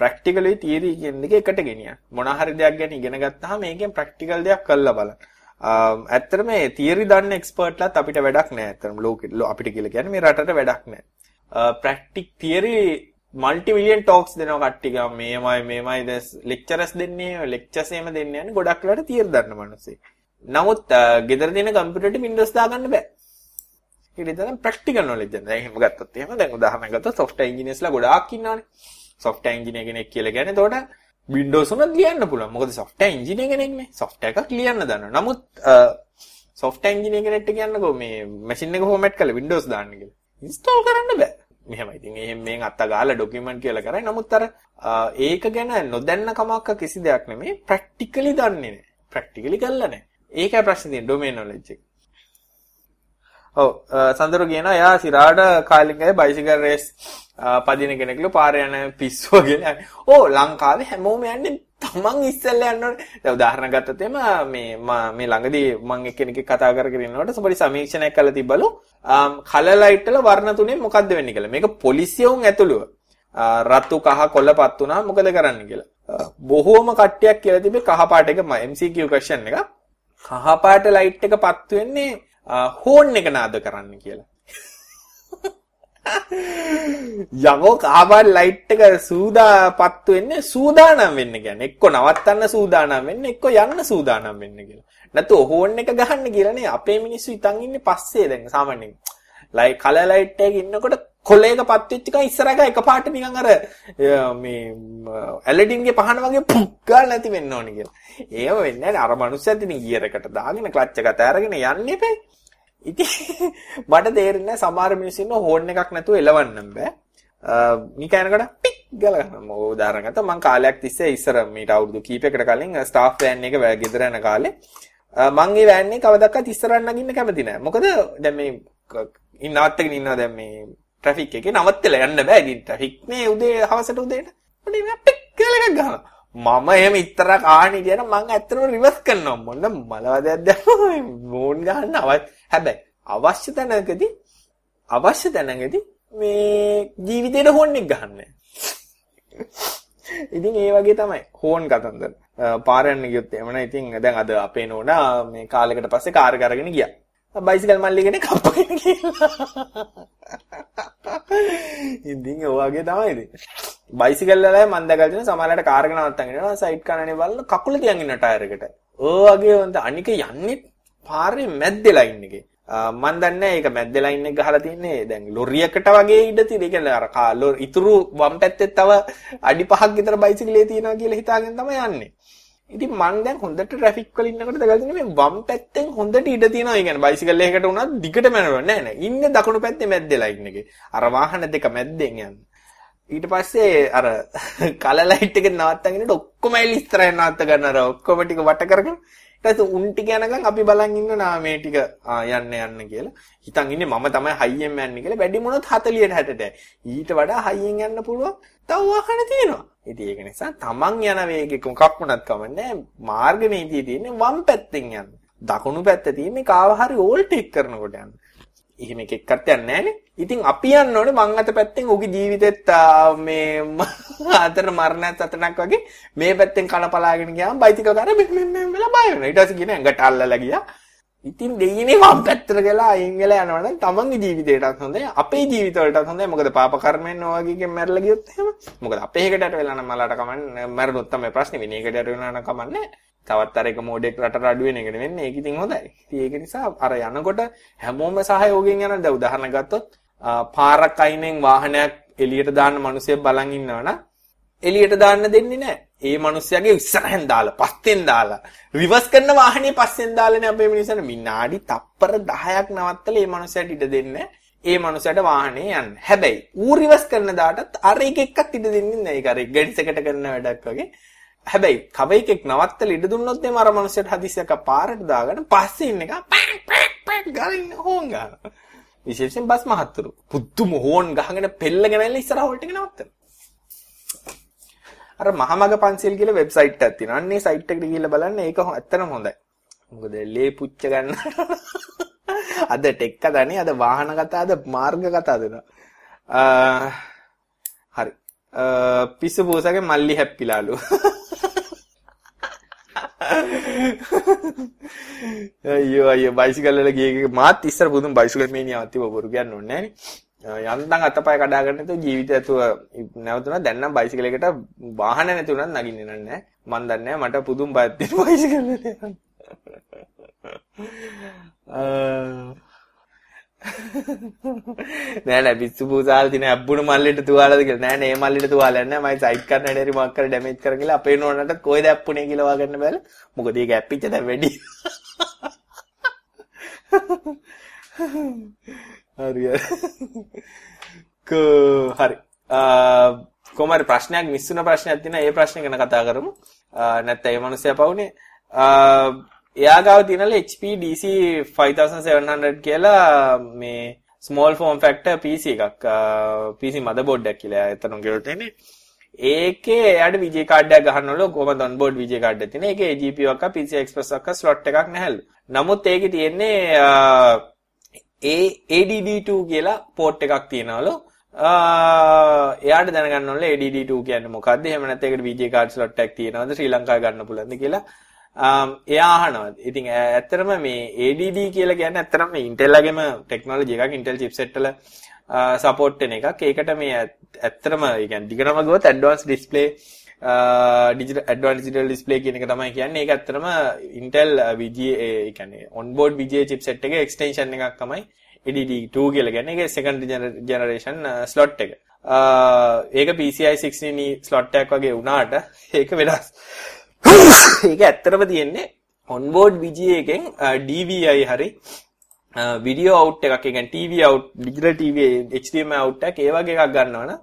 ප්‍රැක්ටිකලි තියරි කියන දෙක එකට ගෙනියන්න මොන හරි දෙයක් ගැන ඉගෙන ගත්තාම මේකෙන් ප්‍රැක්ටිකල් දෙයක් කරලා බලන්න ඇත්තටම මේ තියරි දන්න එක්ස්පර්ට්ලාත් අපිට වැඩක් නැහැ ඇත්තටම ලෝකෙ අපිට කියලා කියන්නේ මේ රටට වැඩක් නැහැ practical theory multi million talks දෙනවා කට්ටිය ගම මේමයි මේමයි දැස් ලෙක්චරස් දෙන්නේ ලෙක්චර්ස් එහෙම දෙන්නේ යන්නේ ගොඩක් වෙලාට තියරි දන්න මිනිස්සු. නමුත් ගෙදර තියෙන කම්පියුටරෙට Windows දාගන්න බෑ. ඒක ඉතින් ප්‍රැක්ටිකල් නොලෙජ් එක. දැන් එහෙම ගත්තොත් එහෙම දැන් උදාහරණයක් ගත්තොත් software engineersලා ගොඩාක් ඉන්නවනේ. Software engineer කෙනෙක් කියලා කියන්නේ එතකොට Windows උනත් ලියන්න පුළුවන්. මොකද software engineer කෙනෙක්නේ. software එකක් ලියන්න දන්නවා. නමුත් software engineer කෙනෙක්ට කියන්නකෝ මේ machine එක format කරලා Windows දාන්න කියලා. install කරන්න බෑ. මෙහෙමයි. ඉතින් එහෙම මෙන් අත්ත ගාලා ડોකියුමන්ට් කියලා කරයි. නමුත් අර ඒක ගැන නොදන්න කමක් කිසි දෙයක් නෙමෙයි. ප්‍රැක්ටිකලි දන්නේ නැහැ. ප්‍රැක්ටිකලි කරලා නැහැ. ඒකයි ප්‍රශ්නේ තියෙන්නේ ඩොමේන් නොලෙජ් එක. ඔව් සඳරු කියනවා එයා සිරාට කාලින්ගේ බයිසිකල් රේස් පදින කෙනෙක්ලු පාරේ යන පිස්සුව කියලා. ඕ ලංකාවේ හැමෝම යන්නේ තමන් ඉස්සෙල්ලා යන්න ඕනේ. දැන් උදාහරණ ගත්තොත් එම මේ මේ ළඟදී මම එක්කෙනෙක් කතා කරගෙන ඉන්නකොට සුපරි සමීක්ෂණයක් කළා තිබ්බලු. කලර් ලයිට් වල වර්ණ තුනේ මොකද්ද වෙන්නේ කියලා. මේක පොලිසියුන් ඇතුළුව. රතු කහ කොළ පත් වුණා මොකද කරන්න කියලා. බොහෝම කට්ටියක් කියලා තිබේ කහ පාට එක MCQ question එක. කහ පාට ලයිට් එක පත් වෙන්නේ හෝන් එක නාද කරන්න කියලා. යකෝ කාබන් ලයිට් එක සූදාපත්තු වෙන්නේ සූදානම් වෙන්න කියන්නේ එක්ක නවත්තන්න සූදානම් වෙන්න එක්ක යන්න සූදානම් වෙන්න කියලා. නැතු හෝන් එක ගහන්න කියලානේ අපේ මිනිස්සු ඉතින් ඉන්නේ පස්සේ දැන් සාමාන්‍යයෙන්. ලයි කලර් ලයිට් එකක ඉන්නකොට කොලේක පත් වෙච්ච එක ඉස්සරහට එකපාරට නිකන් අර මේ ඇලඩින්ගේ පහන වගේ පුක් ගාලා නැති වෙන්න ඕනි කියලා. ඒව වෙන්නේ නැහැ. අර මනුස්සයත් ඉතින් ගියර් එකට දාගෙන ක්ලච් එක අතෑරගෙන යන්නේ එපේ. ඉතින් මට තේරෙන්නේ සමහර මිනිස්සු ඉන්න හෝන් එකක් නැතුව එලවන්නම් බෑ. නිකනකට පික් ගාලා ගන්න. උදාහරණ ගත්තා මම කාලයක් තිස්සේ ඉස්සර මීට අවුරුදු කීපයකට කලින් ස්ටාෆ් වෑන් එක ගෙදර යන කාලේ මම ඒ වෑන් එක කවදාවත් ඉස්සරහට නගින්න කැමති නෑ. මොකද දැන් මේ ඉන්න නවත්තගෙන ඉන්නවා දැන් මේ ට්‍රැෆික් එකේ නවත්තලා යන්න බෑ. ඉතින් ට්‍රැෆික් නේ උදේ හවසට උදේට. උඩින් අපික් කියලා එකක් ගහනවා. මම එහෙම ඉතරක් ආහන හිටියනම් මං ඇත්තටම රිවර්ස් කරනවා. මොන මලවදයක් දැම්ම මෝන් ගන්න අවශ්‍ය. හැබැයි අවශ්‍ය තැනකදී අවශ්‍ය තැනකදී මේ ජීවිතේට හොන් එක ගහන්නේ. ඉතින් ඒ වගේ තමයි හෝන් කතන්දර. පාර යන්න ගියොත් එමන ඉතින් දැන් අද අපේ නෝනා මේ කාලෙකට පස්සේ කාර් එක අරගෙන ගියා. බයිසිකල් මල්ලිගෙන කප්පගෙන ගිහලා. ඉතින් ඒ වගේ තමයි ඉතින්. බයිසිකල් වල මම දැකලා තියෙන සමහරවිට කාර් එක නවත්තගෙන යනවා සයිඩ් කනනේ බලලා කකුල තියන් ඉන්න ටයර් එකට. ඕ වගේ වන්ද අනික යන්නේ පාරේ මැද්දේ ලයින් එකේ. මන් දන්නේ ඒක මැද්දේ ලයින් එක ගහලා තින්නේ දැන් ලොරියකට වගේ ඉඩ තියෙන. ඒ කියන්නේ අර ඉතුරු වම් පැත්තේ තව අඩි පහක් විතර බයිසිකලේ තියෙනවා කියලා හිතාගෙන තමයි යන්නේ. ඉතින් මං දැන් හොඳට ට්‍රැෆික් වල ඉන්නකොට දැකලා තියෙන්නේ මේ වම් පැත්තෙන් හොඳට ඉඩ තියෙනවා. ඒ කියන්නේ බයිසිකල් එකකට උනත් දිගටම යනවා නෑ නෑ. ඉන්නේ දකුණු පැත්තේ මැද්දේ ලයින් එකේ. අර වාහන දෙක මැද්දෙන් යන්නේ. ඊට පස්සේ අර කල ලයිට් එක නවත්තගෙන ඔක්කොම ඇවිල්ලා ඉස්සරහින් නවත්ත ගන්න අර ඔක්කොම ටික වට කරගෙන ඊට පස්සේ උන් ටික යනකම් අපි බලන් ඉන්නවා මේ ටික යන්න යන්න කියලා. හිතන් ඉන්නේ මම තමයි හයියෙන් යන්නේ කියලා. වැඩි මොනොත් 40ට 60ට. ඊට වඩා හයියෙන් යන්න පුළුවන් තව වාහන තියෙනවා. ඉතින් ඒක නිසා තමන් යන වේගෙක මොකක් වුණත් කමන්නේ මාර්ග නීතිය තියෙන්නේ වම් පැත්තෙන් යන්න. දකුණු පැත්ත තියෙන්නේ කාව හරි ඕල්ටේක් කරනකොට යන්න. එහෙම එක එක්කත් යන්නේ නැහනේ. ඉතින් අපි යන්න ඕනේ මං අත පැත්තෙන් ඔහුගේ ජීවිතෙත් මේ අතර මරණයත් අතනක් වගේ මේ පැත්තෙන් කන පලාගෙන ගියාම බයිසිකල් කාරය මෙන්න මෙන්න වෙලා බය වෙනවා. ඊට පස්සේ කියන ඇඟට අල්ලලා ගියා. ඉතින් දෙයියනේ වම් පැත්තට ගලා අයින් වෙලා යනවනම් තමන්ගේ ජීවිතේටත් හොඳයි අපේ ජීවිතවලටත් හොඳයි. මොකද පාප කර්මෙන් ඔය වගේකින් මැරලා ගියොත් එහෙම. මොකද අපේ එකකට වෙලා නම් මලට කමන්නේ මැරුණොත් තමයි ප්‍රශ්නේ. වෙන්නේ ඒකට වෙලා නම් කමන්නේ තවත් අර එක මෝඩෙක් රටට අඩු වෙන එකට වෙන්නේ. ඒක ඉතින් හොඳයි. ඉතින් ඒක නිසා අර යනකොට හැමෝම සහයෝගයෙන් යන දැන් උදාහරණ ගත්තොත් පාරක් අයිනෙන් වාහනයක් එළියට දාන්න මිනිස්සෙක් බලන් ඉන්නවනම් එළියට දාන්න දෙන්නේ නැහැ. ඒ මිනිස්සයාගේ ඉස්සරහෙන් දාලා පස්සෙන් දාලා රිවර්ස් කරන වාහනේ පස්සෙන් දාලානේ අපේ මිනිස්සුන්ට විනාඩි තප්පර 10ක් නවත්තලා ඒ මිනිස්සයාට ඉඩ දෙන්නේ ඒ මනුස්සයට වාහනේ යන්න. හැබැයි ඌ රිවර්ස් කරන දාටත් අර එක එක්කත් ඉඩ දෙන්නේ නැහැ. ඒක අර ගැඩිසකට කරන වැඩක් වගේ. හැබැයි කව එකෙක් නවත්තලා ඉඩ දුන්නොත් එම අර මනුස්සයට හදිස්සියක් පාරට දාගෙන පස්සේ ඉන්න එක පැක් පැක් පැක් ගාලින් හොන් ගන්නවා. විශේෂයෙන් බස් මහත්තුරු. පුදුම හෝන් ගහගෙන පෙල්ලගෙන ඇවිල්ලා ඉස්සරහ හොල්ට් එක නවත්තනවා. අර මහමග පන්සිල් කියලා වෙබ්සයිට් එකක් තියෙනවා. අන්නේ සයිට් එකට ගිහිල්ලා බලන්න ඒක ඇත්තටම හොඳයි. මොකද ලේ පුච්ච ගන්න. අද ටෙක් කතානේ අද වාහන කතා අද මාර්ග කතා දෙනවා. හරි. පිස්සු පූසගේ මල්ලි හැප්පිලාලු. අයියෝ අයියෝ බයිසිකල් වල ගියේ මාත් ඉස්සර බුදුන් බයිසිකල් මේනියාවක් තිබ්බ බොරු කියන්න ඕනේ නෑනේ යන්තම් අතපය කඩා ගන්න නැතුව ජීවිතය ඇතුව නැවතුණා දැන් නම් බයිසිකල් එකට වාහන නැති උනත් නගින්නේ නැහැ මන් දන්නේ මට පුදුම බයක් තියෙන බයිසිකල් වල යන්න. නෑ නෑ පිස්සු පූසාල් දින අබ්බුණු මල්ලෙට තුවාලද කියලා. නෑ නෑ මේ මල්ලෙට තුවාලයක් නෑ. මම සයිඩ් කරන්න හැඩරි මොකක් කර ඩැමේජ් කර කියලා අපේ නෝනට කොයිද අප්පුනේ කියලා වගන්න බැල. මොකද ඒක ඇප්පිච්ච දැන් වැඩි. හරි. හරි. කොහමරි ප්‍රශ්නයක් මිස් වුණ ප්‍රශ්නයක් තියෙනවා ඒ ප්‍රශ්නේ ගැන කතා කරමු. නැත්නම් ඒ මිනිස්සයා පවුනේ. එයා ගාව තියෙනල HP DC 5700 කියලා මේ small form factor PC එකක්. PC motherboard එකක් කියලා එතන ගෙරට එන්නේ ඒකේ එයාට VGA කාඩ් එකක් ගහනවලු. කොහමද on board VGA කාඩ් එක තියෙන ඒකේ GPU එකක් PCI Express එකක් slot එකක් නැහැලු. නමුත් ඒකේ තියෙන්නේ ADD2 කියලා port එකක් තියෙනවලු එයාට දැනගන්න ඕනේ ADD2 කියන්නේ මොකක්ද එහෙම නැත්නම් ඒකට VGA කාඩ් slot එකක් තියෙනවද ශ්‍රී ලංකාවේ ගන්න පුළුවන්ද කියලා එයා අහනවා. ඉතින් ඇත්තටම මේ ADD කියලා කියන්නේ ඇත්තටම Intel ගේම ටෙක්නොලොජි එකක් Intel chipset වල සපෝට් වෙන එකක්. ඒකට මේ ඇත්තටම ඒ කියන්නේ දිගටම ගියොත් advanced display digital advanced digital display කියන එක තමයි කියන්නේ. ඒක ඇත්තටම Intel VGA ඒ කියන්නේ onboard VGA chipset එකේ extension එකක් තමයි ADD2 කියලා කියන්නේ. ඒක second generation slot එක. ඒක PCI 16 slot එකක් වගේ වුණාට ඒක වෙනස්. ඒක ඇත්තටම තියෙන්නේ onboard VGA එකෙන් DVI හරි video out එකක් ඒ කියන්නේ TV out digital TV HDMI out එකක් ඒ වගේ එකක් ගන්නවනම්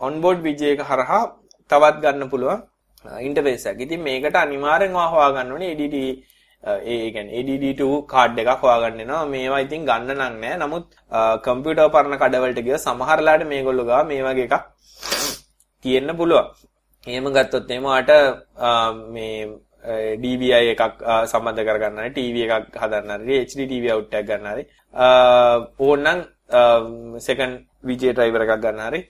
onboard VGA එක හරහා තවත් ගන්න පුළුවන් ඉන්ටර්ෆේස් එකක්. ඉතින් මේකට අනිවාර්යෙන් හොයා ගන්න ඕනේ ADD ඒ කියන්නේ ADD2 කාඩ් එකක් හොයාගන්න එනවා. මේවා ඉතින් ගන්න නම් නෑ. නමුත් කම්පියුටර් පරණ කඩවලට ගිය සමහරලාට මේගොල්ලෝ ගාව මේ වගේ එකක් තියෙන්න පුළුවන්. එහෙම ගත්තොත් එහෙම ආට මේ DVI එකක් සම්බන්ධ කරගන්න හරි TV එකක් හදන්න හරි HD TV out එකක් ගන්න හරි ඕනනම් සෙකන්ඩ් VGA driver එකක් ගන්න හරි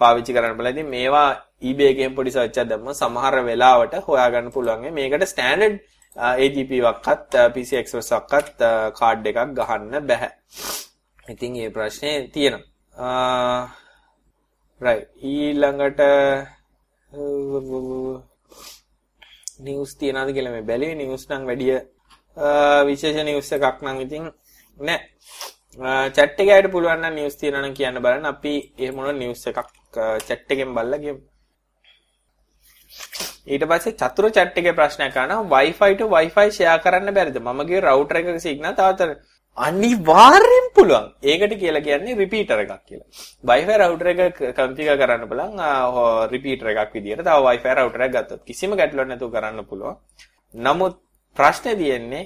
පාවිච්චි කරන්න බලලා ඉතින් මේවා eBay එකෙන් පොඩි සර්ච් එකක් දැම්ම සමහර වෙලාවට හොයාගන්න පුළුවන් මේකට ස්ටෑන්ඩඩ් AGP වක්කත් PC Express වක්කත් කාඩ් එකක් ගහන්න බෑ. ඉතින් මේ ප්‍රශ්නේ තියෙනවා. right ඊළඟට නිවුස් තියනවාද කියලා මේ බැලුවේ නිවුස් නම් වැඩි විශේෂ නිවුස් එකක් නම් ඉතින් නෑ. chat එකේ අයට පුළුවන් නම් නිවුස් තියනවා නම් කියන්න බලන්න අපි එහෙම මොන නිවුස් එකක් chat එකෙන් බලලා ගියමු. ඊට පස්සේ චතුර chat එකේ ප්‍රශ්නයක් අහනවා Wi-Fi to Wi-Fi share කරන්න බැරිද? මම ගියේ router එකක signal තාතර අනිවාර්යෙන් පුළුවන්. ඒකට කියලා කියන්නේ repeater එකක් කියලා. Wi-Fi router එක configure කරන්න බලන් repeater එකක් විදියට තව Wi-Fi router එකක් ගත්තොත් කිසිම ගැටලුවක් නැතුව කරන්න පුළුවන්. නමුත් ප්‍රශ්නේ තියෙන්නේ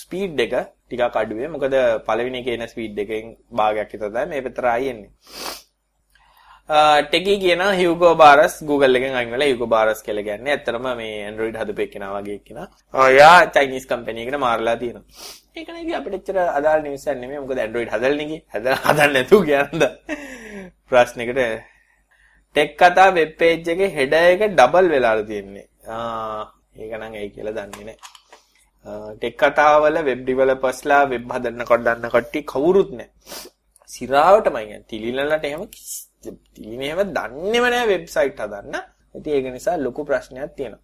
ස්පීඩ් එක ටිකක් අඩුවේ. මොකද පළවෙනි එකේ එන ස්පීඩ් එකෙන් භාගයක් විතර තමයි මේ පැත්තට ආයෙ එන්නේ. ටෙකි කියන හියුගෝ බාරස් Google එකෙන් අයින් වෙලා හියුගෝ බාරස් කියලා කියන්නේ ඇත්තටම මේ Android හදපු එක්කෙනා වගේ එක්කෙනා. ඔයා චයිනීස් කම්පැනි එකකට මාරලා තියෙනවා. ඒක නේ ඉතින් අපිට එච්චර අදාළ නිවුස් එකක් නෙමෙයි. මොකද Android හදලා නේ හදලා හදන්න නැතුව කියනද ප්‍රශ්නෙකට ටෙක් කතා වෙබ් පේජ් එකේ හෙඩර් එක ඩබල් වෙලාලා තියෙන්නේ. ආ ඒක නම් ඇයි කියලා දන්නේ නැහැ. ටෙක් කතාවල වෙබ් ඩෙවලොපර්ස්ලා වෙබ් හදන්න කොටන්න කට්ටිය කවුරුත් නැහැ. සිරාවටමයි කියන්නේ. තිලිලලට එහෙම තියෙන එහෙම දන්නේම නැහැ වෙබ්සයිට් හදන්න. ඉතින් ඒක නිසා ලොකු ප්‍රශ්නයක් තියෙනවා.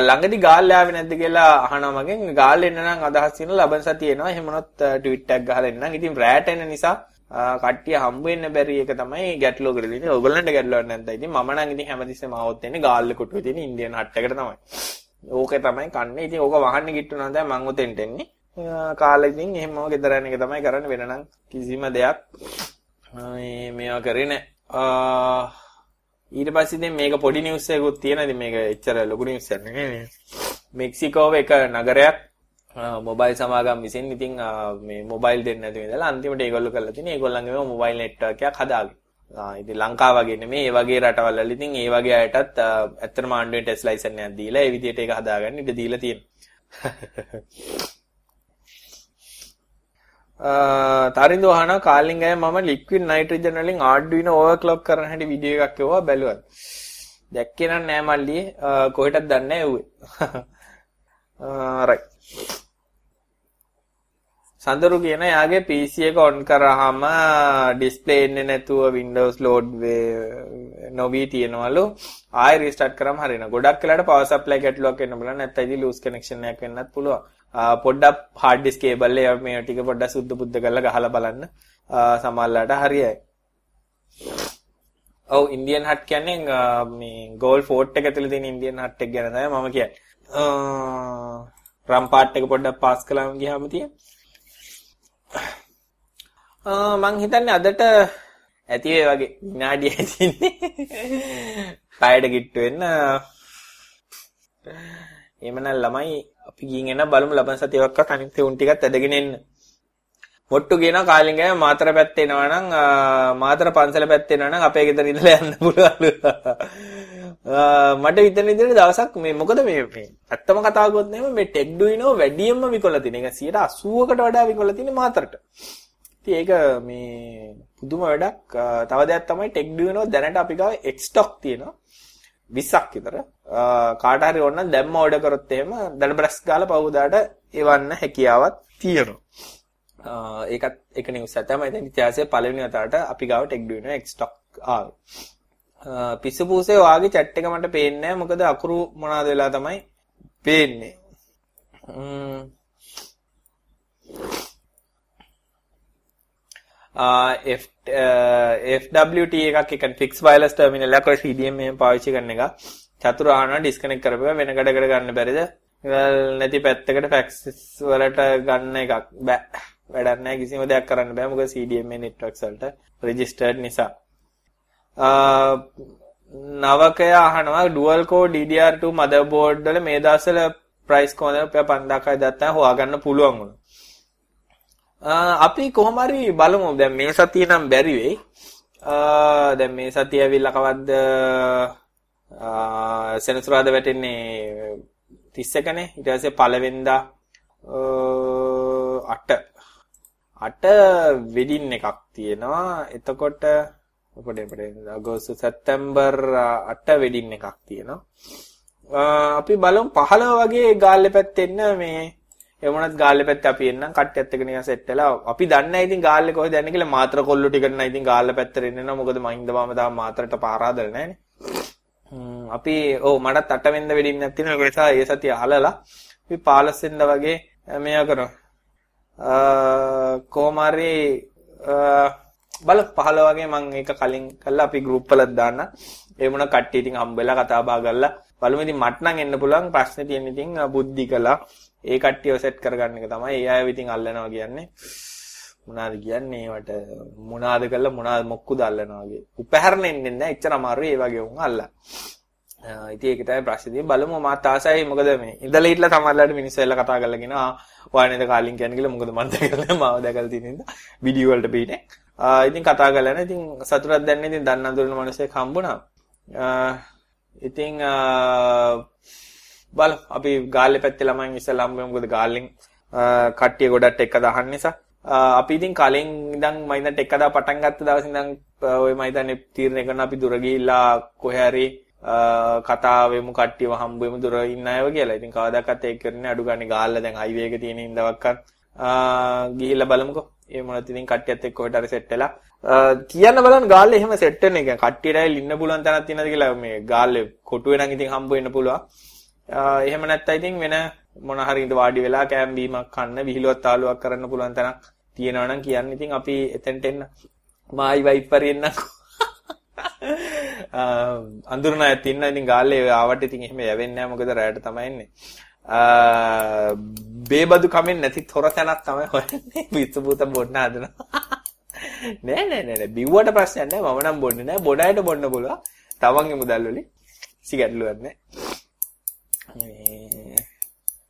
ළඟදි ගාල් ආවේ නැද්ද කියලා අහනවා මගෙන්. ගාල් එන්න නම් අදහස් තියෙන ලබන සතිය එනවා. එහෙම වුණොත් ට්වීට් එකක් ගහලා එන්නම් ඉතින් රෑට එන නිසා කට්ටිය හම්බ වෙන්න බැරි එක තමයි ගැටලුව කරලා ඉන්නේ. ඔයගොල්ලන්ට ගැටලුවක් නැද්ද? ඉතින් මම නම් ඉතින් හැමතිස්සෙම ආවොත් එන්නේ ගාල්ල කොටුවේ තියෙන ඉන්දියන් හට් එකට තමයි. ඕකේ තමයි කන්නේ. ඉතින් ඕක වහන්න කිට්ටුනා දැන් මං උතෙන්ට එන්නේ. කාලේ ඉතින් එහෙමම ගෙදර යන එක තමයි කරන්නේ වෙන නම් කිසිම දෙයක් මේ මේවා කරේ නැහැ. ඊට පස්සේ ඉතින් මේක පොඩි නිවුස් එකකුත් තියෙනවා. ඉතින් මේක එච්චර ලොකු නිවුස් එකක් නෙමෙයි. මෙක්සිකෝවේ එක නගරයක් මොබයිල් සමාගම් විසින් ඉතින් මේ මොබයිල් දෙන්න නැතුව ඉඳලා අන්තිමට ඒගොල්ලෝ කරලා තියෙන්නේ ඒගොල්ලන්ගේම මොබයිල් නෙට්වර්ක් එකක් හදාගෙන. ආ ඉතින් ලංකාව වගේ නෙමෙයි ඒ වගේ රටවල් වල ඉතින් ඒ වගේ අයටත් ඇත්තටම ආණ්ඩුවෙන් ටෙස්ට් ලයිසන් එකක් දීලා ඒ විදිහට ඒක හදාගන්න ඉඩ දීලා තියෙනවා. තරින්දු අහන කාලින් ගෑ මම ලික්විඩ් නයිට්‍රජන් වලින් ආඩ්ඩුයිනෝ ඕවර්ක්ලොක් කරන හැටි වීඩියෝ එකක් එවුවා බැලුවා. දැක්කේ නම් නෑ මල්ලි කොහෙටද දන්නේ නැහැ ඌවේ. රයිට්. සඳරු කියන යාගේ PC එක ඔන් කරාම ඩිස්ප්ලේ එන්නේ නැතුව Windows load නොවි තියෙනවලු ආයෙ රීස්ටාර්ට් කරාම හරියනවා. ගොඩක් වෙලාට power supply ගැටලුවක් එන්න බලන්න නැත්නම් ඉතින් loose connection එකක් වෙන්නත් පුළුවන්. පොඩ්ඩක් hard disk cable එක මේ ටික පොඩ්ඩක් සුද්ධ බුද්ධ කරලා ගහලා බලන්න සමහරලාට හරියයි. ඔව් ඉන්දියන් හට් කියන්නේ මේ ගෝල් ෆෝර්ට් එක ඇතුලේ තියෙන ඉන්දියන් හට් එක ගැන තමයි මම කියන්නේ. රම් පාට් එක පොඩ්ඩක් පාස් කළාම ගියාම තියෙන. මං හිතන්නේ අදට ඇති වේ වගේ විනාඩිය ඇතින්නේ. පයඩ කිට්ටු වෙන්න. එහෙමනම් ළමයි අපි ගිහින් එන බලමු ලබන සතියවක්වත් අනිත් උන් ටිකත් ඇදගෙන එන්න. මොට්ටු කියනවා කාලින්ගය මාතර පැත්තේ එනවා නම් මාතර පන්සල පැත්තේ එනවා නම් අපේ ගෙදර ඉඳලා යන්න පුළුවන්. මට විතර විතර දවසක් මේ මොකද මේ මේ ඇත්තම කතා කරගොත් නෙමෙයි මේ ටෙක් ඩුයිනෝ වැඩියෙන්ම විකොලා තියෙන. ඒක 80කට වඩා විකොලා තියෙන මාතරට. ඉතින් ඒක මේ පුදුම වැඩක්. තව දෙයක් තමයි ටෙක් ඩුයිනෝ දැනට අපි ගාව එක් ස්ටොක් තියෙනවා. 20ක් විතර කාට හරි ඕන දැම්ම ඕඩර් කරොත් එහෙම දඩබ්‍රස් ගාලා පවුදාට එවන්න හැකියාවක් තියෙනවා. ඒකත් එක නිවුස් එකක් තමයි. දැන් ඉතිහාසයේ පළවෙනි වතාවට අපි ගාව ටෙක් ඩුයිනෝ එක් ස්ටොක් ආවේ. පිස්සු පූසේ වාගේ chat එක මට පේන්නේ නැහැ. මොකද අකුරු මොනවාද වෙලා තමයි පේන්නේ. F FWT එකක් එක ෆික්ස් වයර්ලස් ටර්මිනල් එකක් ඔය CDM එහෙම පාවිච්චි කරන එක. චතුර ආහන ඩිස්කනෙක්ට් කරපුවා වෙන කඩකට ගන්න බැරිද? නැති පැත්තකට ෆැක්ස් වලට ගන්න එකක් බෑ. වැඩක් නැහැ කිසිම දෙයක් කරන්න බෑ. මොකද CDMA networks වලට රෙජිස්ටර්ඩ් නිසා. නවකය අහනවා. dual core DDR2 motherboard වල මේ දවස්වල price කොහොමද? රුපියල් 5000යි දත්තා හොයාගන්න පුළුවන් වුණා. අපි කොහොම හරි බලමු. දැන් මේ සතිය නම් බැරි වෙයි. දැන් මේ සතිය ඇවිල්ලා කවද්ද සෙනසුරාදා වැටෙන්නේ 31නේ ඊට පස්සේ පළවෙනිදා 8 8 වෙඩින් එකක් තියෙනවා. එතකොට පොඩේ පොඩේ අගෝස්තු සැප්තැම්බර් 8 වෙඩින් එකක් තියෙනවා. අපි බලමු 15 වගේ ගාල්ලේ පැත්තෙන්න මේ එමුණත් ගාල්ලේ පැත්තේ අපි එන්නම් කට්ටියත් එක්ක නිකන් සෙට් වෙලා අපි දන්නේ නැහැ ඉතින් ගාල්ලේ කොහෙද යන්නේ කියලා මාත්‍ර කොල්ලු ටිකට නම් ඉතින් ගාල්ලේ පැත්තට එන්න මොකද මහින්ද මාම තාම මාත්‍රට පාරාදල නැහැනේ අපි ඔව් මටත් 8 වෙනිදා වෙඩින්නක් තියෙනවා. ඒක නිසා ඒ සතිය අහලලා අපි 15 වෙනිදා වගේ මෙයා කරනවා. කොහොම හරි බල 15 වගේ මම ඒක කලින් කළා. අපි ගෲප් වලත් දාන්න. ඒ මොන කට්ටිය ඉතින් හම්බෙලා කතා බහ කරලා. බලමු ඉතින් මට නම් එන්න පුළුවන් ප්‍රශ්නේ තියෙන ඉතින් බුද්ධි කළා. ඒ කට්ටියව සෙට් කරගන්න එක තමයි ඒ අයව ඉතින් අල්ලනවා කියන්නේ මොනවාද කියන්නේ ඒවට මොනවාද කළා මොනවාද මොක්කුද අල්ලනවා වගේ. උපහැරණ එන්නේ නැහැ. එච්චර අමාරුයි ඒ වගේ උන් අල්ලා. ඉතින් ඒක තමයි ප්‍රශ්නේ තියෙන්නේ. බලමු මාත් ආසයි මොකද මේ ඉඳලා හිටලා සමහරලාට මිනිස්සු එල්ල කතා කරලා කියනවා ඔයා නේද කාලින් කියන්නේ කියලා මොකද මන් දැකලා මාව දැකලා තියෙන ඉඳ වීඩියෝ වලට පිටේ. ඉතින් කතා කරලා නේ. ඉතින් සතුටක් දැනන්නේ ඉතින් දන්න අඳුරන මිනිස්සෙක් හම්බුණා. ඉතින් බල අපි ගාල්ලේ පැත්තේ ළමයින් ඉස්සලා හම්බුනේ මොකද ගාල්ලෙන් කට්ටිය ගොඩක් එක්ක දහන්න නිසා අපි ඉතින් කලින් ඉඳන් මම ඉඳන් ටෙක් හදා පටන් ගත්ත දවසේ ඉඳන් ඔය මම හිතන්නේ තීරණය කරන අපි දුර ගිහිල්ලා කොහේ හරි කතා වෙමු කට්ටියව හම්බ වෙමු දුර ඉන්න අයව කියලා. ඉතින් කවදාකවත් ඒක කරන්නේ අඩු ගන්න ගාල්ලා දැන් හයිවේ එක තියෙන හින්දාවක්වත් ගිහිල්ලා බලමුකෝ. ඒ මොනවද ඉතින් කට්ටියත් එක්ක කොහෙට හරි සෙට් වෙලා කියන්න බලන්න ගාල්ලේ එහෙම සෙට් වෙන එක. කට්ටියට ඇවිල්ලා ඉන්න පුළුවන් තැනක් තියෙනවද කියලා මේ ගාල්ලේ කොටුවේ නම් ඉතින් හම්බ වෙන්න පුළුවන්. එහෙම නැත්නම් ඉතින් වෙන මොන හරි ඉඳ වාඩි වෙලා කෑම් බීමක් කන්න විහිළුවක් තාලුවක් කරන්න පුළුවන් තැනක් තියෙනවා නම් කියන්න. ඉතින් අපි එතෙන්ට එන්න. මායි වයිපරි එන්නකෝ. අඳුරන අයත් ඉන්න. ඉතින් ගාල්ලේ ආවට ඉතින් එහෙම යවෙන්නේ නැහැ. මොකද රැයට තමයි එන්නේ. බේබදු කමෙන් නැති තොර තැනක් තමයි හොයන්නේ. පිස්සු පුත බොන්න හදනවා. නෑ නෑ නෑ බිව්වට ප්‍රශ්නයක් නෑ. මම නම් බොන්නේ නෑ. බොඩයට බොන්න පුළුවන්. තමන්ගේ මුදල් වලින්. සිගැටලුවක් නෑ.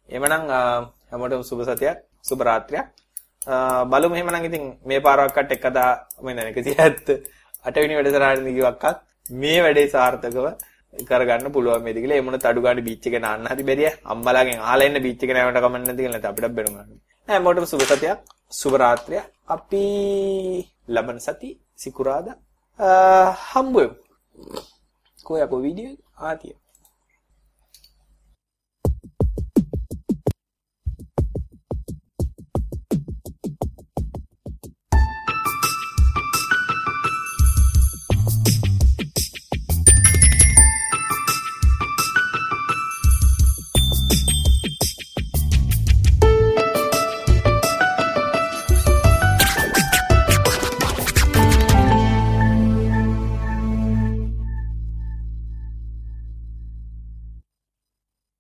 එමනම් හැමෝටම සුබ සතියක් සුබ රාත්‍රියක් බලමු එහෙමනම් ඉතින් මේ පාරක්කට එකදා මම 170 අටවෙනි වැඩසටහනදී කිව්වක්වත් මේ වැඩේ සාර්ථකව කරගන්න පුළුවන් මේද කියලා. ඒ මොන තඩු ගන්න බීච් එක නාන්න හරි බැරිය. අම්මලාගෙන් අහලා ඉන්න බීච් එක නෑවට කමන්න නැති කියලා නැත්නම් අපිට බැනුම් ගන්න. නෑ මොකටද සුබ සතියක් සුබ රාත්‍රියක්. අපි ලබන සති සිකුරාදා හම්බුවෙමු. කොහේ අපෝ වීඩියෝ ආතිය